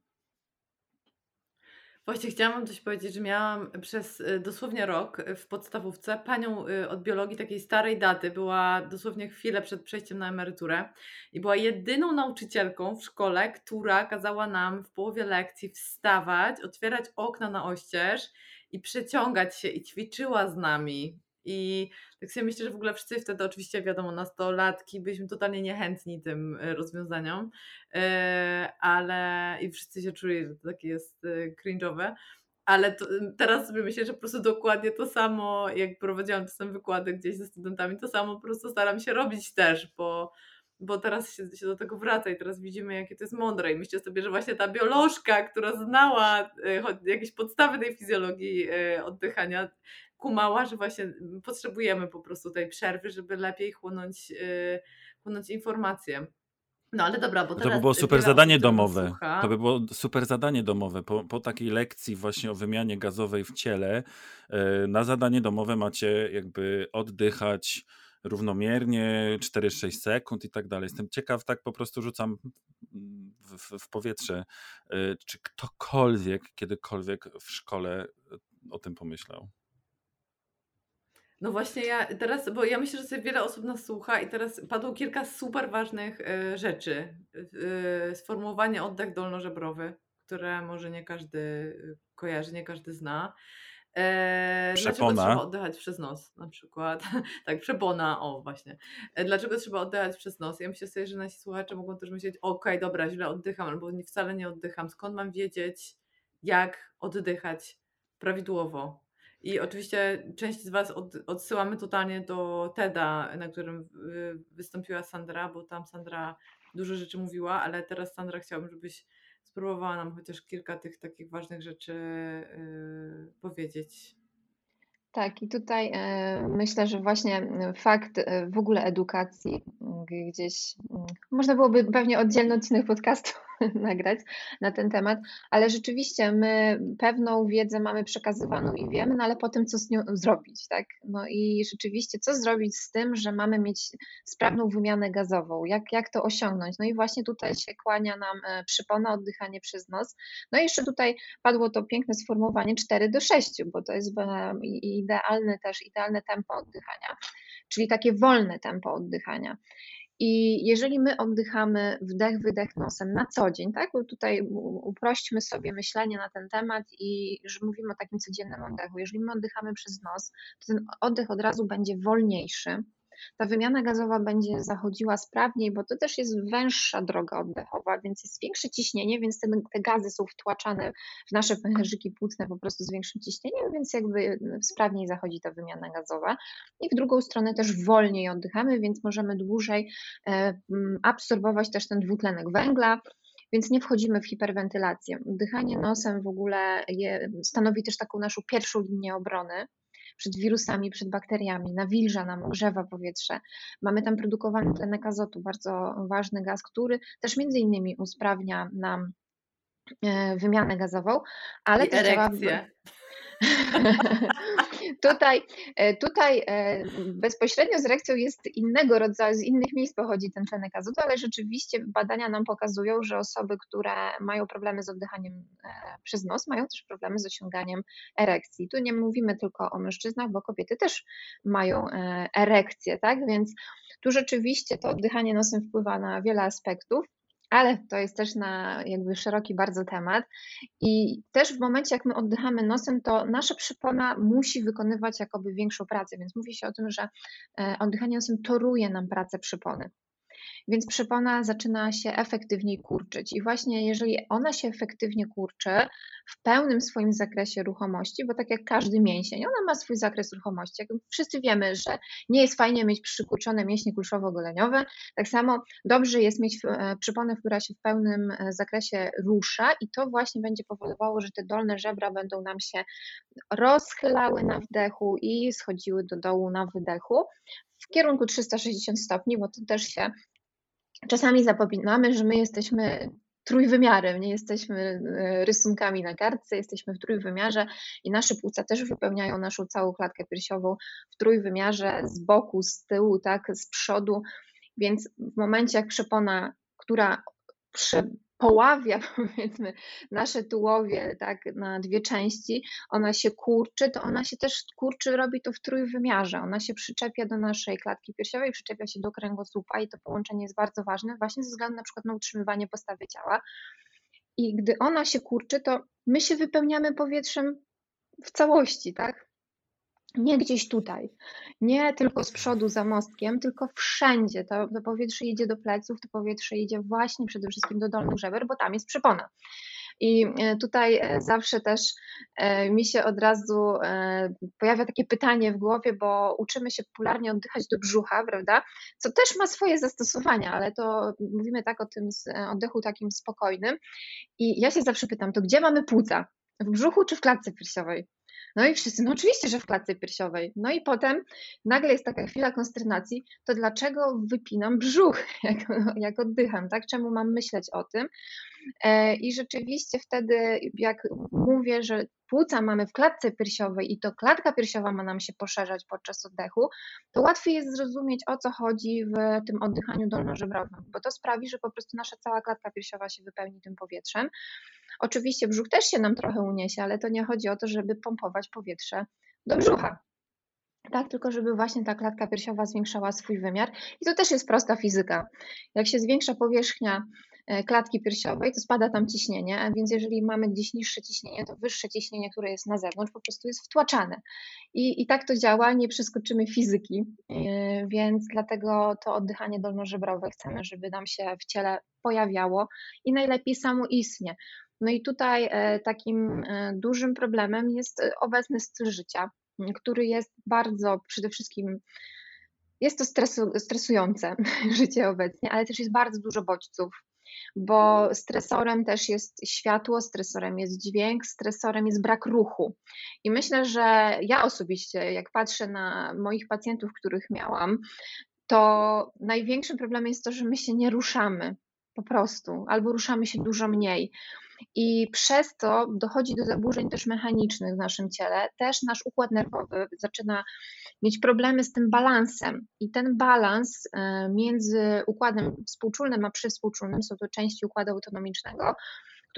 Właśnie chciałam wam coś powiedzieć, że miałam przez y, dosłownie rok w podstawówce panią y, od biologii takiej starej daty, była dosłownie chwilę przed przejściem na emeryturę i była jedyną nauczycielką w szkole, która kazała nam w połowie lekcji wstawać, otwierać okna na oścież i przeciągać się i ćwiczyła z nami. I tak sobie myślę, że w ogóle wszyscy wtedy, oczywiście wiadomo, nastolatki, byliśmy totalnie niechętni tym e, rozwiązaniom, e, ale i wszyscy się czuli, że to takie jest e, cringe'owe. Ale to, teraz sobie myślę, że po prostu dokładnie to samo, jak prowadziłam czasem wykłady gdzieś ze studentami, to samo po prostu staram się robić też, bo bo teraz się, się do tego wraca i teraz widzimy, jakie to jest mądre. I myślę sobie, że właśnie ta biolożka, która znała jakieś podstawy tej fizjologii oddychania, kumała, że właśnie potrzebujemy po prostu tej przerwy, żeby lepiej chłonąć, chłonąć informacje. No ale dobra, bo To by było super zadanie domowe. To by było super zadanie domowe. Po, po takiej lekcji właśnie o wymianie gazowej w ciele, na zadanie domowe macie jakby oddychać równomiernie 4-6 sekund i tak dalej. Jestem ciekaw, tak po prostu rzucam w, w, w powietrze, czy ktokolwiek kiedykolwiek w szkole o tym pomyślał. No właśnie ja teraz, bo ja myślę, że sobie wiele osób nas słucha i teraz padło kilka super ważnych y, rzeczy. Y, sformułowanie oddech dolnożebrowy, które może nie każdy kojarzy, nie każdy zna. E, dlaczego trzeba oddychać przez nos na przykład? tak, przepona, o właśnie. E, dlaczego trzeba oddychać przez nos? Ja myślę sobie, że nasi słuchacze mogą też myśleć, okej, okay, dobra, źle oddycham, albo wcale nie oddycham. Skąd mam wiedzieć, jak oddychać prawidłowo? I oczywiście część z Was od, odsyłamy totalnie do TEDa, na którym wystąpiła Sandra, bo tam Sandra dużo rzeczy mówiła, ale teraz Sandra chciałabym, żebyś spróbowała nam chociaż kilka tych takich ważnych rzeczy yy, powiedzieć. Tak, i tutaj e, myślę, że właśnie fakt e, w ogóle edukacji gdzieś, mm, można byłoby pewnie oddzielny odcinek podcastu nagrać na ten temat, ale rzeczywiście my pewną wiedzę mamy przekazywaną i wiemy, no ale potem co z nią zrobić, tak? No i rzeczywiście co zrobić z tym, że mamy mieć sprawną wymianę gazową, jak, jak to osiągnąć? No i właśnie tutaj się kłania nam e, przypona, oddychanie przez nos. No i jeszcze tutaj padło to piękne sformułowanie 4 do 6, bo to jest idealne też, idealne tempo oddychania, czyli takie wolne tempo oddychania. I jeżeli my oddychamy wdech, wydech nosem na co dzień, tak? Bo tutaj uprośćmy sobie myślenie na ten temat i że mówimy o takim codziennym oddechu. Jeżeli my oddychamy przez nos, to ten oddech od razu będzie wolniejszy, ta wymiana gazowa będzie zachodziła sprawniej, bo to też jest węższa droga oddechowa, więc jest większe ciśnienie, więc te, te gazy są wtłaczane w nasze pęcherzyki płucne po prostu z większym ciśnieniem, więc jakby sprawniej zachodzi ta wymiana gazowa. I w drugą stronę też wolniej oddychamy, więc możemy dłużej e, absorbować też ten dwutlenek węgla, więc nie wchodzimy w hiperwentylację. Oddychanie nosem w ogóle je, stanowi też taką naszą pierwszą linię obrony przed wirusami, przed bakteriami, nawilża nam, grzewa powietrze. Mamy tam produkowany tlenek azotu, bardzo ważny gaz, który też między innymi usprawnia nam e, wymianę gazową, ale I też erekcję. działa tutaj, e, tutaj e, bezpośrednio z reakcją jest innego rodzaju, z innych miejsc pochodzi ten tlenek azotu, ale rzeczywiście badania nam pokazują, że osoby, które mają problemy z oddychaniem e, przez nos, mają też problemy z osiąganiem erekcji. Tu nie mówimy tylko o mężczyznach, bo kobiety też mają erekcję, tak? Więc tu rzeczywiście to oddychanie nosem wpływa na wiele aspektów ale to jest też na jakby szeroki bardzo temat. I też w momencie, jak my oddychamy nosem, to nasza przypona musi wykonywać jakoby większą pracę, więc mówi się o tym, że e, oddychanie nosem toruje nam pracę przypony więc przepona zaczyna się efektywniej kurczyć. I właśnie jeżeli ona się efektywnie kurczy w pełnym swoim zakresie ruchomości, bo tak jak każdy mięsień, ona ma swój zakres ruchomości. Jak wszyscy wiemy, że nie jest fajnie mieć przykurczone mięśnie kulszowo-goleniowe, tak samo dobrze jest mieć e, przyponę, która się w pełnym e, zakresie rusza i to właśnie będzie powodowało, że te dolne żebra będą nam się rozchylały na wdechu i schodziły do dołu na wydechu w kierunku 360 stopni, bo to też się czasami zapominamy, że my jesteśmy trójwymiarem, nie jesteśmy e, rysunkami na kartce, jesteśmy w trójwymiarze i nasze płuca też wypełniają naszą całą klatkę piersiową w trójwymiarze z boku, z tyłu, tak, z przodu, więc w momencie jak przepona, która poławia, powiedzmy, nasze tułowie tak, na dwie części, ona się kurczy, to ona się też kurczy, robi to w trójwymiarze. Ona się przyczepia do naszej klatki piersiowej, przyczepia się do kręgosłupa i to połączenie jest bardzo ważne właśnie ze względu na przykład na utrzymywanie postawy ciała. I gdy ona się kurczy, to my się wypełniamy powietrzem w całości, tak? Nie gdzieś tutaj, nie tylko z przodu za mostkiem, tylko wszędzie. To, to powietrze idzie do pleców, to powietrze idzie właśnie przede wszystkim do dolnych żeber, bo tam jest przepona. I e, tutaj e, zawsze też mi się od razu pojawia takie pytanie w głowie, bo uczymy się popularnie oddychać do brzucha, prawda? Co też ma swoje zastosowania, ale to mówimy tak o tym oddechu takim spokojnym. I ja się zawsze pytam, to gdzie mamy płuca? W brzuchu czy w klatce piersiowej? No i wszyscy, no oczywiście, że w klatce piersiowej. No i potem nagle jest taka chwila konsternacji, to dlaczego wypinam brzuch, jak, jak oddycham, tak? Czemu mam myśleć o tym? E, I rzeczywiście wtedy, jak mówię, że płuca mamy w klatce piersiowej i to klatka piersiowa ma nam się poszerzać podczas oddechu, to łatwiej jest zrozumieć, o co chodzi w tym oddychaniu dolnożebrowym, bo to sprawi, że po prostu nasza cała klatka piersiowa się wypełni tym powietrzem. Oczywiście brzuch też się nam trochę uniesie, ale to nie chodzi o to, żeby pompować powietrze do brzucha. Tak, tylko żeby właśnie ta klatka piersiowa zwiększała swój wymiar. I to też jest prosta fizyka. Jak się zwiększa powierzchnia e, klatki piersiowej, to spada tam ciśnienie, więc jeżeli mamy gdzieś niższe ciśnienie, to wyższe ciśnienie, które jest na zewnątrz, po prostu jest wtłaczane. I, i tak to działa, nie przeskoczymy fizyki, e, więc dlatego to oddychanie dolnożebrowe chcemy, żeby nam się w ciele pojawiało i najlepiej samoistnie. No i tutaj e, takim e, dużym problemem jest e, obecny styl życia, który jest bardzo przede wszystkim jest to stresu, stresujące życie obecnie, ale też jest bardzo dużo bodźców, bo stresorem też jest światło, stresorem jest dźwięk, stresorem jest brak ruchu. I myślę, że ja osobiście, jak patrzę na moich pacjentów, których miałam, to największym problemem jest to, że my się nie ruszamy po prostu, albo ruszamy się dużo mniej. I przez to dochodzi do zaburzeń też mechanicznych w naszym ciele. Też nasz układ nerwowy zaczyna mieć problemy z tym balansem. I ten balans e, między układem współczulnym a przywspółczulnym, są to części układu autonomicznego,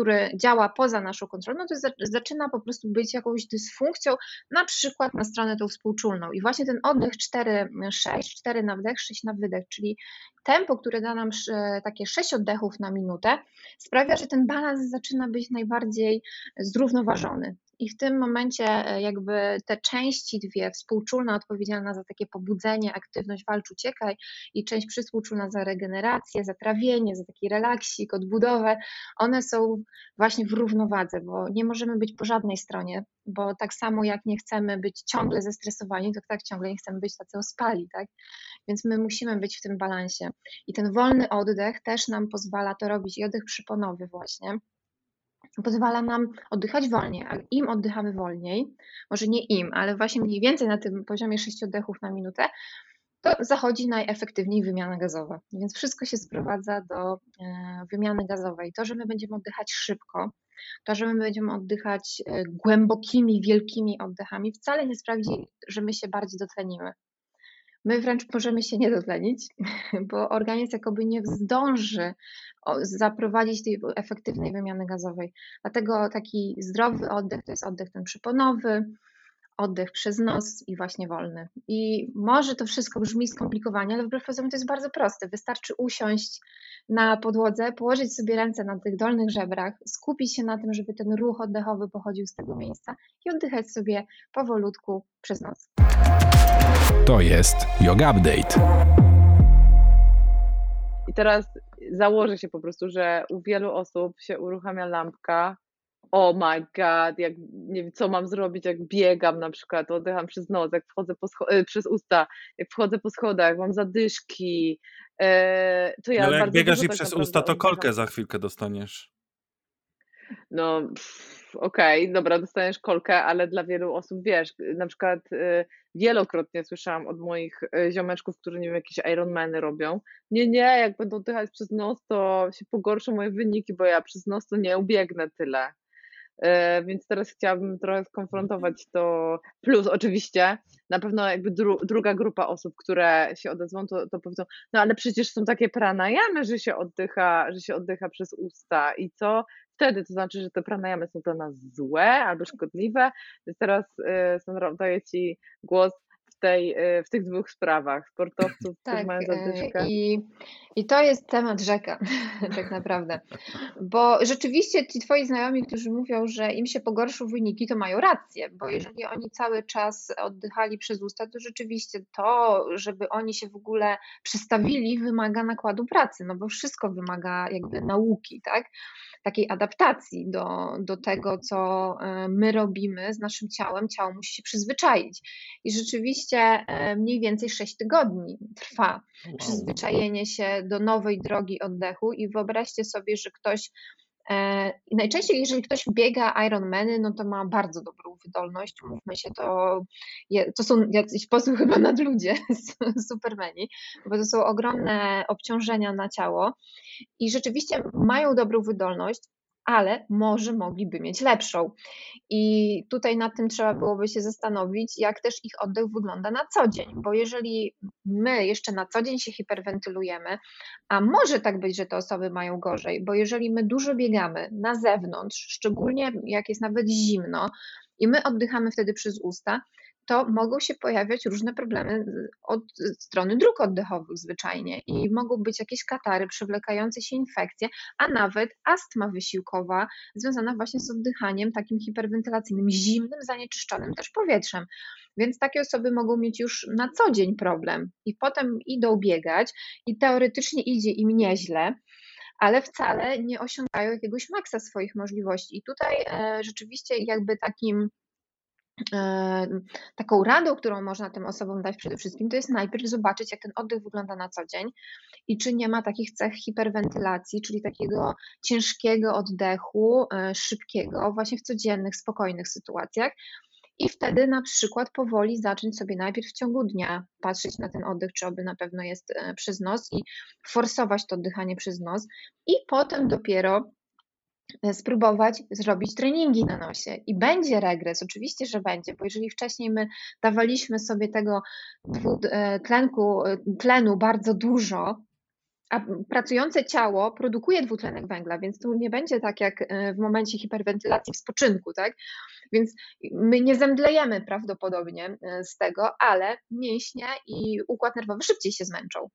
który działa poza naszą kontrolą, no to zaczyna po prostu być jakąś dysfunkcją, na przykład na stronę tą współczulną. I właśnie ten oddech 4-6, 4 na wdech, 6 na wydech, czyli tempo, które da nam takie 6 oddechów na minutę, sprawia, że ten balans zaczyna być najbardziej zrównoważony. I w tym momencie e, jakby te części dwie, współczulna odpowiedzialna za takie pobudzenie, aktywność, walcz, uciekaj i część przysłuczulna za regenerację, za trawienie, za taki relaksik, odbudowę, one są właśnie w równowadze, bo nie możemy być po żadnej stronie, bo tak samo jak nie chcemy być ciągle zestresowani, to tak ciągle nie chcemy być tacy ospali, tak? Więc my musimy być w tym balansie. I ten wolny oddech też nam pozwala to robić i oddech przyponowy właśnie, pozwala nam oddychać wolniej. A im oddychamy wolniej, może nie im, ale właśnie mniej więcej na tym poziomie 6 oddechów na minutę, to zachodzi najefektywniej wymiana gazowa. Więc wszystko się sprowadza do e, wymiany gazowej. To, że my będziemy oddychać szybko, to, że my będziemy oddychać e, głębokimi, wielkimi oddechami, wcale nie sprawi, że my się bardziej dotlenimy. My wręcz możemy się nie dotlenić, bo organizm jakoby nie zdąży zaprowadzić tej efektywnej wymiany gazowej. Dlatego taki zdrowy oddech to jest oddech ten przyponowy, oddech przez nos i właśnie wolny. I może to wszystko brzmi skomplikowanie, ale wbrew pozorom to jest bardzo proste. Wystarczy usiąść na podłodze, położyć sobie ręce na tych dolnych żebrach, skupić się na tym, żeby ten ruch oddechowy pochodził z tego miejsca i oddychać sobie powolutku przez nos. To jest Yoga Update. I teraz założę się po prostu, że u wielu osób się uruchamia lampka. Oh my god, jak nie wiem, co mam zrobić, jak biegam na przykład, oddycham przez nos, jak wchodzę po scho- przez usta, jak wchodzę po schodach, mam zadyszki. E, to ja no, jak biegasz i tak przez usta, to kolkę za chwilkę dostaniesz. No, okej, okay, dobra, dostaniesz kolkę, ale dla wielu osób, wiesz, na przykład y, wielokrotnie słyszałam od moich y, ziomeczków, którzy, nie wiem, jakieś Ironmany robią, nie, nie, jak będą dychać przez nos, to się pogorszą moje wyniki, bo ja przez nos to nie ubiegnę tyle. Y, więc teraz chciałabym trochę skonfrontować to. Plus, oczywiście, na pewno jakby dru, druga grupa osób, które się odezwą, to, to powiedzą, no ale przecież są takie pranajamy, że się oddycha, że się oddycha przez usta i co? Wtedy to znaczy, że te pranayamy są dla nas złe albo szkodliwe. Więc teraz y, Sandra oddaję Ci głos. tej, w tych dwóch sprawach, sportowców, tak, którzy mają zadyszkę. I, I to jest temat rzeka, tak naprawdę. Bo rzeczywiście ci twoi znajomi, którzy mówią, że im się pogorszył wyniki, to mają rację, bo jeżeli oni cały czas oddychali przez usta, to rzeczywiście to, żeby oni się w ogóle przestawili, wymaga nakładu pracy, no bo wszystko wymaga jakby nauki, tak? Takiej adaptacji do, do tego, co e, my robimy z naszym ciałem. Ciało musi się przyzwyczaić. I rzeczywiście e, mniej więcej 6 tygodni trwa przyzwyczajenie się do nowej drogi oddechu. I wyobraźcie sobie, że ktoś I najczęściej, jeżeli ktoś biega Ironmany, no to ma bardzo dobrą wydolność. Mówmy się, to, to są jacyś sposób chyba nadludzie, supermeni, bo to są ogromne obciążenia na ciało i rzeczywiście mają dobrą wydolność, ale może mogliby mieć lepszą. I tutaj nad tym trzeba byłoby się zastanowić, jak też ich oddech wygląda na co dzień, bo jeżeli my jeszcze na co dzień się hiperwentylujemy, a może tak być, że te osoby mają gorzej, bo jeżeli my dużo biegamy na zewnątrz, szczególnie jak jest nawet zimno, i my oddychamy wtedy przez usta, to mogą się pojawiać różne problemy od strony dróg oddechowych zwyczajnie i mogą być jakieś katary, przewlekające się infekcje, a nawet astma wysiłkowa związana właśnie z oddychaniem takim hiperwentylacyjnym, zimnym, zanieczyszczonym też powietrzem. Więc takie osoby mogą mieć już na co dzień problem i potem idą biegać i teoretycznie idzie im nieźle, ale wcale nie osiągają jakiegoś maksa swoich możliwości. I tutaj e, rzeczywiście jakby takim taką radą, którą można tym osobom dać przede wszystkim, to jest najpierw zobaczyć, jak ten oddech wygląda na co dzień i czy nie ma takich cech hiperwentylacji, czyli takiego ciężkiego oddechu, e, szybkiego, właśnie w codziennych, spokojnych sytuacjach. I wtedy na przykład powoli zacząć sobie najpierw w ciągu dnia patrzeć na ten oddech, czy oby na pewno jest e, przez nos i forsować to oddychanie przez nos, i potem dopiero spróbować zrobić treningi na nosie i będzie regres, oczywiście, że będzie, bo jeżeli wcześniej my dawaliśmy sobie tego e, tlenku, e, tlenu bardzo dużo, a pracujące ciało produkuje dwutlenek węgla, więc tu nie będzie tak jak w momencie hiperwentylacji w spoczynku, tak? Więc my nie zemdlejemy prawdopodobnie z tego, ale mięśnie i układ nerwowy szybciej się zmęczą.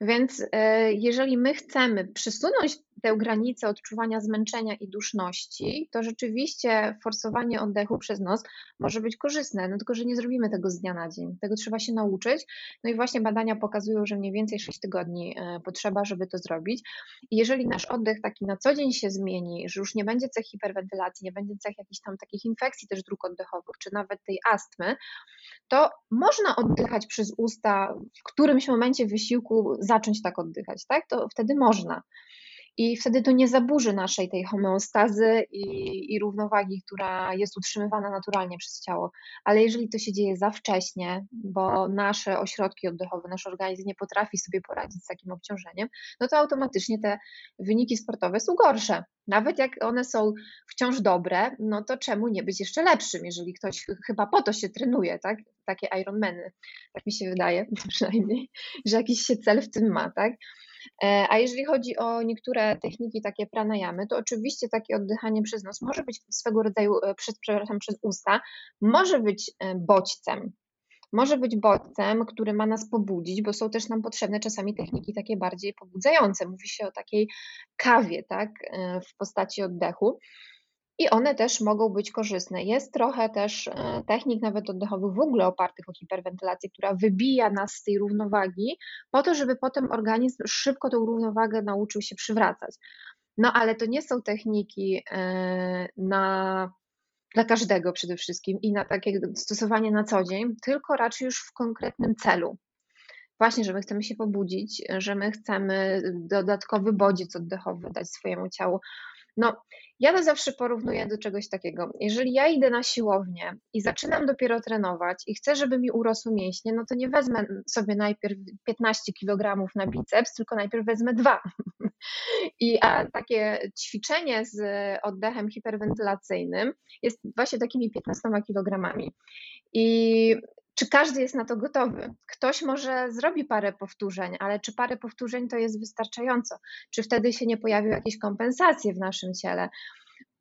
Więc jeżeli my chcemy przesunąć tę granicę odczuwania zmęczenia i duszności, to rzeczywiście forsowanie oddechu przez nos może być korzystne, no tylko że nie zrobimy tego z dnia na dzień. Tego trzeba się nauczyć. No i właśnie badania pokazują, że mniej więcej 6 tygodni e, potrzeba, żeby to zrobić. I jeżeli nasz oddech taki na co dzień się zmieni, że już nie będzie cech hiperwentylacji, nie będzie cech jakichś tam takich infekcji też dróg oddechowych, czy nawet tej astmy, to można oddychać przez usta w którymś momencie wysiłku zacząć tak oddychać, tak? To wtedy można i wtedy to nie zaburzy naszej tej homeostazy i, i, równowagi, która jest utrzymywana naturalnie przez ciało. Ale jeżeli to się dzieje za wcześnie, bo nasze ośrodki oddechowe, nasz organizm nie potrafi sobie poradzić z takim obciążeniem, no to automatycznie te wyniki sportowe są gorsze. Nawet jak one są wciąż dobre, no to czemu nie być jeszcze lepszym, jeżeli ktoś chyba po to się trenuje, tak? Takie Ironmany, tak mi się wydaje przynajmniej, że jakiś się cel w tym ma, tak? E, a jeżeli chodzi o niektóre techniki takie pranayamy, to oczywiście takie oddychanie przez nos może być swego rodzaju, e, przez, przepraszam, przez usta, może być e, bodźcem. Może być bodźcem, który ma nas pobudzić, bo są też nam potrzebne czasami techniki takie bardziej pobudzające. Mówi się o takiej kawie, tak, w postaci oddechu i one też mogą być korzystne. Jest trochę też e, technik nawet oddechowych w ogóle opartych o hiperwentylację, która wybija nas z tej równowagi, po to, żeby potem organizm szybko tą równowagę nauczył się przywracać. No ale to nie są techniki e, na, dla każdego przede wszystkim i na takie stosowanie na co dzień, tylko raczej już w konkretnym celu. Właśnie, że my chcemy się pobudzić, że my chcemy dodatkowy bodziec oddechowy dać swojemu ciału. No, ja to zawsze porównuję do czegoś takiego. Jeżeli ja idę na siłownię i zaczynam dopiero trenować i chcę, żeby mi urosły mięśnie, no to nie wezmę sobie najpierw 15 kg na biceps, tylko najpierw wezmę dwa. I a takie ćwiczenie z oddechem hiperwentylacyjnym jest właśnie takimi 15 kg. I czy każdy jest na to gotowy? Ktoś może zrobi parę powtórzeń, ale czy parę powtórzeń to jest wystarczająco? Czy wtedy się nie pojawią jakieś kompensacje w naszym ciele?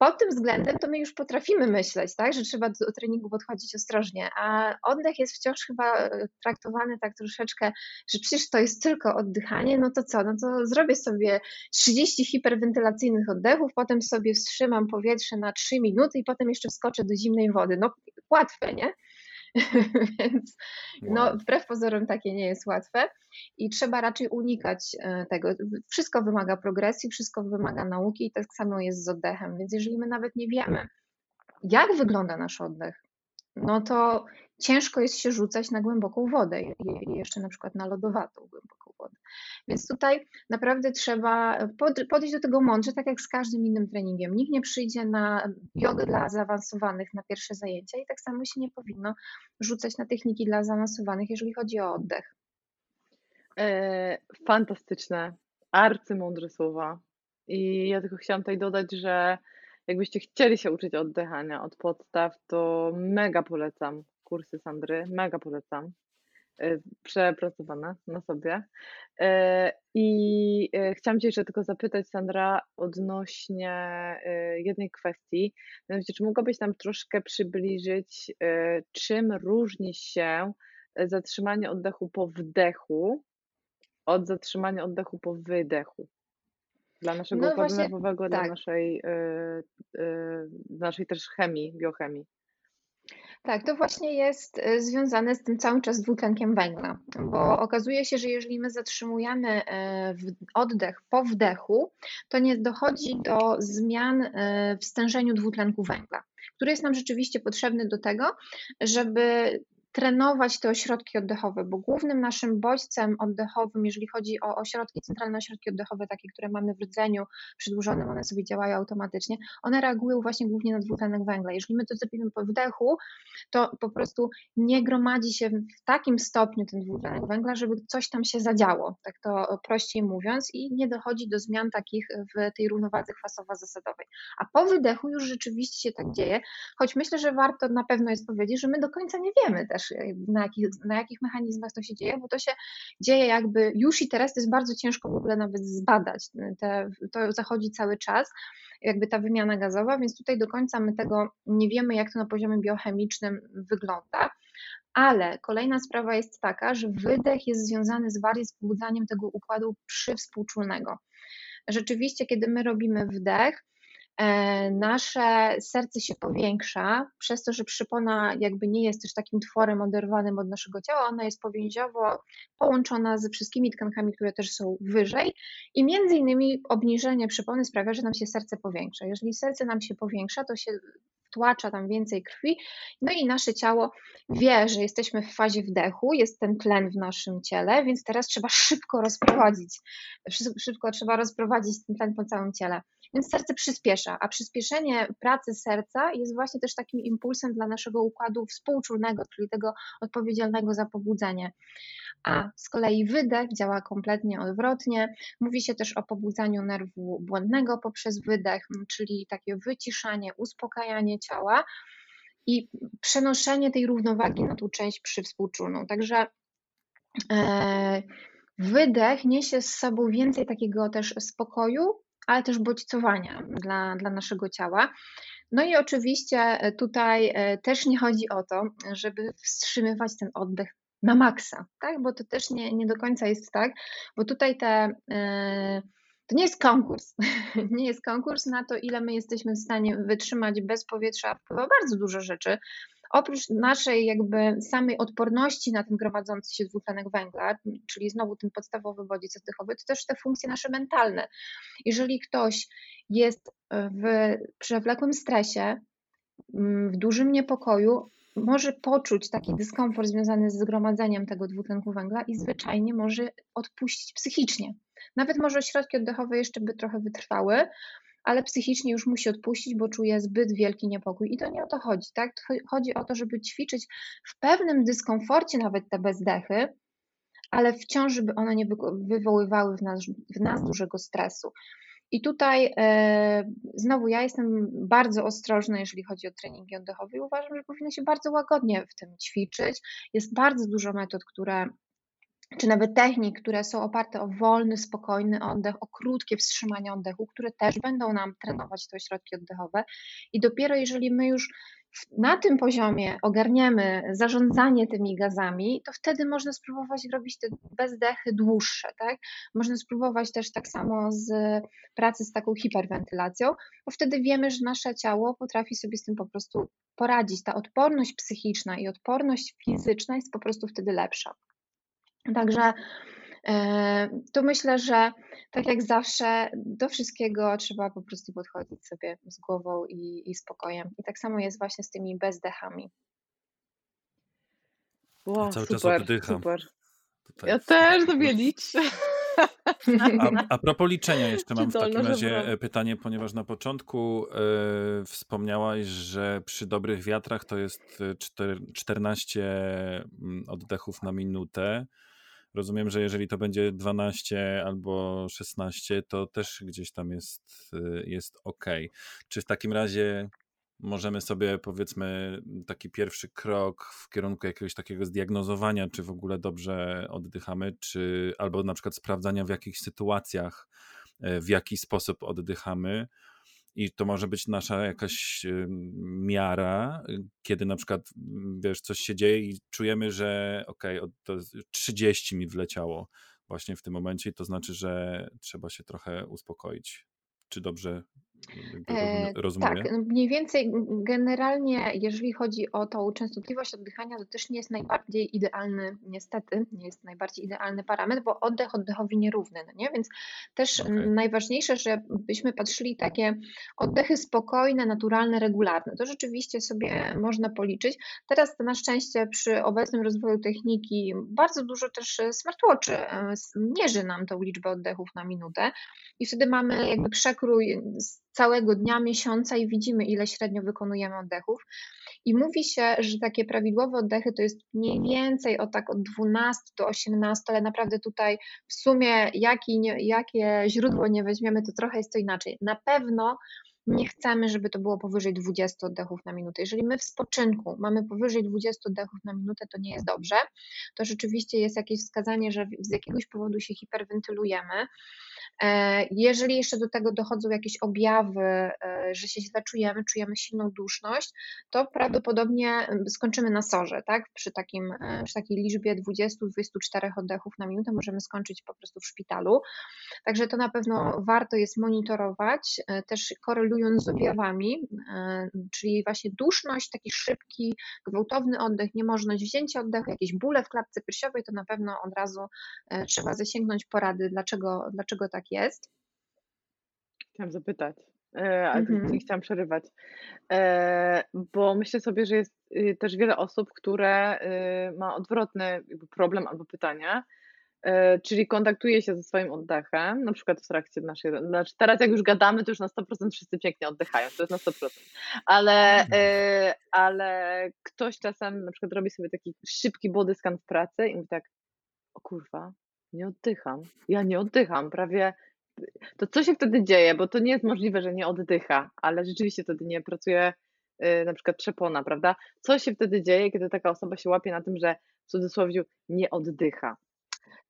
pod tym względem to my już potrafimy myśleć, tak, że trzeba do treningu podchodzić ostrożnie, a oddech jest wciąż chyba e, traktowany tak troszeczkę, że przecież to jest tylko oddychanie, no to co, no to zrobię sobie 30 hiperwentylacyjnych oddechów, potem sobie wstrzymam powietrze na 3 minuty i potem jeszcze wskoczę do zimnej wody. No łatwe, nie? Więc no, wbrew pozorom takie nie jest łatwe i trzeba raczej unikać e, tego. Wszystko wymaga progresji, wszystko wymaga nauki i tak samo jest z oddechem. Więc jeżeli my nawet nie wiemy, jak wygląda nasz oddech, no to ciężko jest się rzucać na głęboką wodę, jeszcze na przykład na lodowatą głęboką wodę. Więc tutaj naprawdę trzeba podejść do tego mądrze, tak jak z każdym innym treningiem. Nikt nie przyjdzie na jogę dla zaawansowanych na pierwsze zajęcia i tak samo się nie powinno rzucać na techniki dla zaawansowanych, jeżeli chodzi o oddech. E, fantastyczne, arcymądre słowa. I ja tylko chciałam tutaj dodać, że jakbyście chcieli się uczyć oddychania od podstaw, to mega polecam kursy Sandry, mega polecam. E, przepracowane na sobie. E, I e, chciałam Cię jeszcze tylko zapytać, Sandra, odnośnie jednej kwestii. Mianowicie, czy mogłabyś nam troszkę przybliżyć, czym różni się zatrzymanie oddechu po wdechu od zatrzymania oddechu po wydechu? Dla naszego no układu nerwowego, tak. dla naszej, naszej też chemii, biochemii. Tak, to właśnie jest y, związane z tym cały czas dwutlenkiem węgla, bo okazuje się, że jeżeli my zatrzymujemy y, oddech po wdechu, to nie dochodzi do zmian y, w stężeniu dwutlenku węgla, który jest nam rzeczywiście potrzebny do tego, żeby trenować te ośrodki oddechowe, bo głównym naszym bodźcem oddechowym, jeżeli chodzi o ośrodki, centralne ośrodki oddechowe, takie, które mamy w rdzeniu przedłużonym, one sobie działają automatycznie, one reagują właśnie głównie na dwutlenek węgla. Jeżeli my to zrobimy po wdechu, to po prostu nie gromadzi się w takim stopniu ten dwutlenek węgla, żeby coś tam się zadziało, tak to prościej mówiąc, i nie dochodzi do zmian takich w tej równowadze kwasowo-zasadowej. A po wydechu już rzeczywiście się tak dzieje, choć myślę, że warto na pewno jest powiedzieć, że my do końca nie wiemy też, też na jakich, na jakich mechanizmach to się dzieje, bo to się dzieje jakby już i teraz to jest bardzo ciężko w ogóle nawet zbadać. Te, to zachodzi cały czas, jakby ta wymiana gazowa, więc tutaj do końca my tego nie wiemy, jak to na poziomie biochemicznym wygląda. Ale kolejna sprawa jest taka, że wydech jest związany z bardziej z pobudzaniem tego układu przywspółczulnego. Rzeczywiście, kiedy my robimy wdech, E, nasze serce się powiększa, przez to, że przypona jakby nie jest też takim tworem oderwanym od naszego ciała, ona jest powięziowo połączona ze wszystkimi tkankami, które też są wyżej i między innymi obniżenie przypony sprawia, że nam się serce powiększa. Jeżeli serce nam się powiększa, to się wtłacza tam więcej krwi, no i nasze ciało wie, że jesteśmy w fazie wdechu, jest ten tlen w naszym ciele, więc teraz trzeba szybko rozprowadzić, szybko trzeba rozprowadzić ten tlen po całym ciele. Więc serce przyspiesza, a przyspieszenie pracy serca jest właśnie też takim impulsem dla naszego układu współczulnego, czyli tego odpowiedzialnego za pobudzenie. A z kolei wydech działa kompletnie odwrotnie. Mówi się też o pobudzaniu nerwu błędnego poprzez wydech, czyli takie wyciszanie, uspokajanie ciała i przenoszenie tej równowagi na tą część przywspółczulną. Także e, wydech niesie z sobą więcej takiego też spokoju, ale też bodźcowania dla, dla naszego ciała. No i oczywiście e, tutaj e, też nie chodzi o to, żeby wstrzymywać ten oddech na maksa, tak? Bo to też nie, nie do końca jest tak, bo tutaj te. E, to nie jest konkurs. Nie jest konkurs na to, ile my jesteśmy w stanie wytrzymać bez powietrza. Wpływa bardzo dużo rzeczy. Oprócz naszej jakby samej odporności na ten gromadzący się dwutlenek węgla, czyli znowu ten podstawowy bodziec oddechowy, to też te funkcje nasze mentalne. Jeżeli ktoś jest w przewlekłym stresie, mm, w dużym niepokoju, może poczuć taki dyskomfort związany z zgromadzeniem tego dwutlenku węgla i zwyczajnie może odpuścić psychicznie. Nawet może ośrodki oddechowe jeszcze by trochę wytrwały, ale psychicznie już musi odpuścić, bo czuje zbyt wielki niepokój. I to nie o to chodzi, tak? Chodzi o to, żeby ćwiczyć w pewnym dyskomforcie nawet te bezdechy, ale wciąż, żeby one nie wywoływały w nas, w nas dużego stresu. I tutaj e, znowu ja jestem bardzo ostrożna, jeżeli chodzi o treningi oddechowe i uważam, że powinno się bardzo łagodnie w tym ćwiczyć. Jest bardzo dużo metod, które czy nawet technik, które są oparte o wolny, spokojny oddech, o krótkie wstrzymanie oddechu, które też będą nam trenować te ośrodki oddechowe. I dopiero jeżeli my już na tym poziomie ogarniemy zarządzanie tymi gazami, to wtedy można spróbować robić te bezdechy dłuższe, tak? Można spróbować też tak samo z pracy z taką hiperwentylacją, bo wtedy wiemy, że nasze ciało potrafi sobie z tym po prostu poradzić. Ta odporność psychiczna i odporność fizyczna jest po prostu wtedy lepsza. Także e, tu myślę, że tak jak zawsze, do wszystkiego trzeba po prostu podchodzić sobie z głową i, i spokojem. I tak samo jest właśnie z tymi bezdechami. Wow, cały super, czas oddycham. super. Tutaj. Ja też sobie liczę. A, a propos liczenia jeszcze mam w takim razie e, pytanie, ponieważ na początku e, wspomniałaś, że przy dobrych wiatrach to jest e, czter, 14 mm, oddechów na minutę. Rozumiem, że jeżeli to będzie 12 albo 16, to też gdzieś tam jest, e, jest ok. Czy w takim razie możemy sobie powiedzmy taki pierwszy krok w kierunku jakiegoś takiego zdiagnozowania, czy w ogóle dobrze oddychamy, czy albo na przykład sprawdzania w jakich sytuacjach, e, w jaki sposób oddychamy. I to może być nasza jakaś miara, e, kiedy na przykład m, wiesz, coś się dzieje i czujemy, że okej, okay, to jest 30 mi wleciało właśnie w tym momencie, i to znaczy, że trzeba się trochę uspokoić. Czy dobrze rozumie- E, rozumuję? Tak, no mniej więcej generalnie, jeżeli chodzi o tą częstotliwość oddychania, to też nie jest najbardziej idealny, niestety, nie jest najbardziej idealny parametr, bo oddech oddechowi nierówny, no nie? Więc też mm, najważniejsze, żebyśmy patrzyli takie oddechy spokojne, naturalne, regularne. To rzeczywiście sobie można policzyć. Teraz to na szczęście przy obecnym rozwoju techniki bardzo dużo też smartwatchy e, mierzy nam tą liczbę oddechów na minutę i wtedy mamy jakby przekrój z całego dnia, miesiąca i widzimy, ile średnio wykonujemy oddechów. I mówi się, że takie prawidłowe oddechy to jest mniej więcej o tak od 12 do 18, ale naprawdę tutaj w sumie jaki, jakie źródło nie weźmiemy, to trochę jest to inaczej. Na pewno nie chcemy, żeby to było powyżej 20 oddechów na minutę. Jeżeli my w spoczynku mamy powyżej 20 oddechów na minutę, to nie jest dobrze. To rzeczywiście jest jakieś wskazanie, że z jakiegoś powodu się hiperwentylujemy. E, Jeżeli jeszcze do tego dochodzą jakieś objawy, e, że się źle czujemy, czujemy silną duszność, to prawdopodobnie skończymy na sorze, tak? Przy, takim, e, przy takiej liczbie 20-24 oddechów na minutę możemy skończyć po prostu w szpitalu. Także to na pewno warto jest monitorować, też korelując z objawami, czyli właśnie duszność, taki szybki, gwałtowny oddech, niemożność wzięcia oddechu, jakieś bóle w klatce piersiowej, to na pewno od razu trzeba zasięgnąć porady, dlaczego, dlaczego tak jest. Chciałam zapytać, ale Mhm. nie chciałam przerywać, e, bo myślę sobie, że jest y, też wiele osób, które y, ma odwrotny problem albo pytanie, e, czyli kontaktuje się ze swoim oddechem, na przykład w trakcie naszej, znaczy teraz jak już gadamy, to już na 100% wszyscy pięknie oddychają, to jest na 100%, ale, e, ale ktoś czasem na przykład robi sobie taki szybki body scan w pracy i mówi tak, o kurwa, nie oddycham, ja nie oddycham, prawie to co się wtedy dzieje? Bo to nie jest możliwe, że nie oddycha, ale rzeczywiście wtedy nie pracuje y, na przykład trzepona, prawda? Co się wtedy dzieje, kiedy taka osoba się łapie na tym, że w cudzysłowie nie oddycha?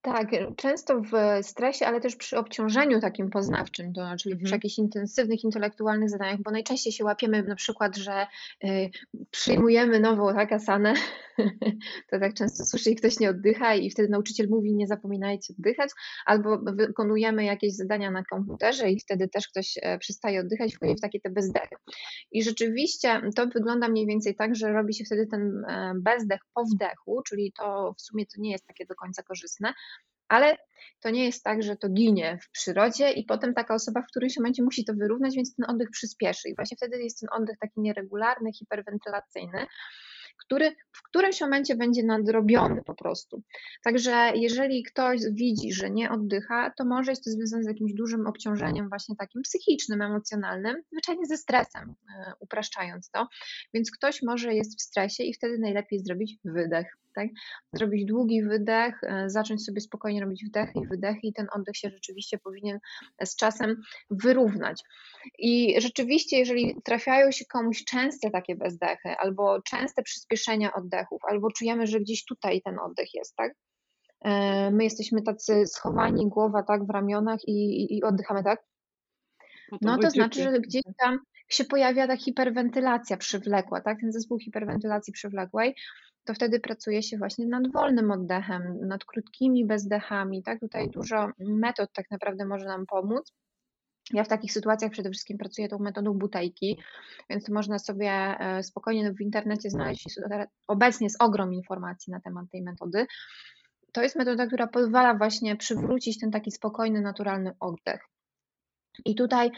Tak, często w stresie, ale też przy obciążeniu takim poznawczym, to, czyli przy Mhm. jakichś intensywnych intelektualnych zadaniach, bo najczęściej się łapiemy na przykład, że y, przyjmujemy nową tak, asanę, to tak często słyszy i ktoś nie oddycha i wtedy nauczyciel mówi nie zapominajcie oddychać, albo wykonujemy jakieś zadania na komputerze i wtedy też ktoś e, przestaje oddychać wchodzi w takie te bezdechy. I rzeczywiście to wygląda mniej więcej tak, że robi się wtedy ten e, bezdech po wdechu, czyli to w sumie to nie jest takie do końca korzystne, ale to nie jest tak, że to ginie w przyrodzie i potem taka osoba w którymś momencie musi to wyrównać, więc ten oddech przyspieszy. I właśnie wtedy jest ten oddech taki nieregularny, hiperwentylacyjny, który w którymś momencie będzie nadrobiony po prostu. Także jeżeli ktoś widzi, że nie oddycha, to może jest to związane z jakimś dużym obciążeniem właśnie takim psychicznym, emocjonalnym, zwyczajnie ze stresem, e, upraszczając to. Więc ktoś może jest w stresie i wtedy najlepiej zrobić wydech. Tak? Zrobić długi wydech, e, zacząć sobie spokojnie robić wdechy i wydechy i ten oddech się rzeczywiście powinien z czasem wyrównać. I rzeczywiście, jeżeli trafiają się komuś częste takie bezdechy, albo częste przyspieszenia oddechów, albo czujemy, że gdzieś tutaj ten oddech jest, tak? e, my jesteśmy tacy schowani, głowa tak w ramionach i, i, i oddychamy tak, no to znaczy, że gdzieś tam się pojawia ta hiperwentylacja przywlekła, tak? Ten zespół hiperwentylacji przywlekłej, to wtedy pracuje się właśnie nad wolnym oddechem, nad krótkimi bezdechami, tak? Tutaj dużo metod tak naprawdę może nam pomóc. Ja w takich sytuacjach przede wszystkim pracuję tą metodą butajki, więc można sobie e, spokojnie w internecie znaleźć, obecnie jest ogrom informacji na temat tej metody. To jest metoda, która pozwala właśnie przywrócić ten taki spokojny, naturalny oddech. I tutaj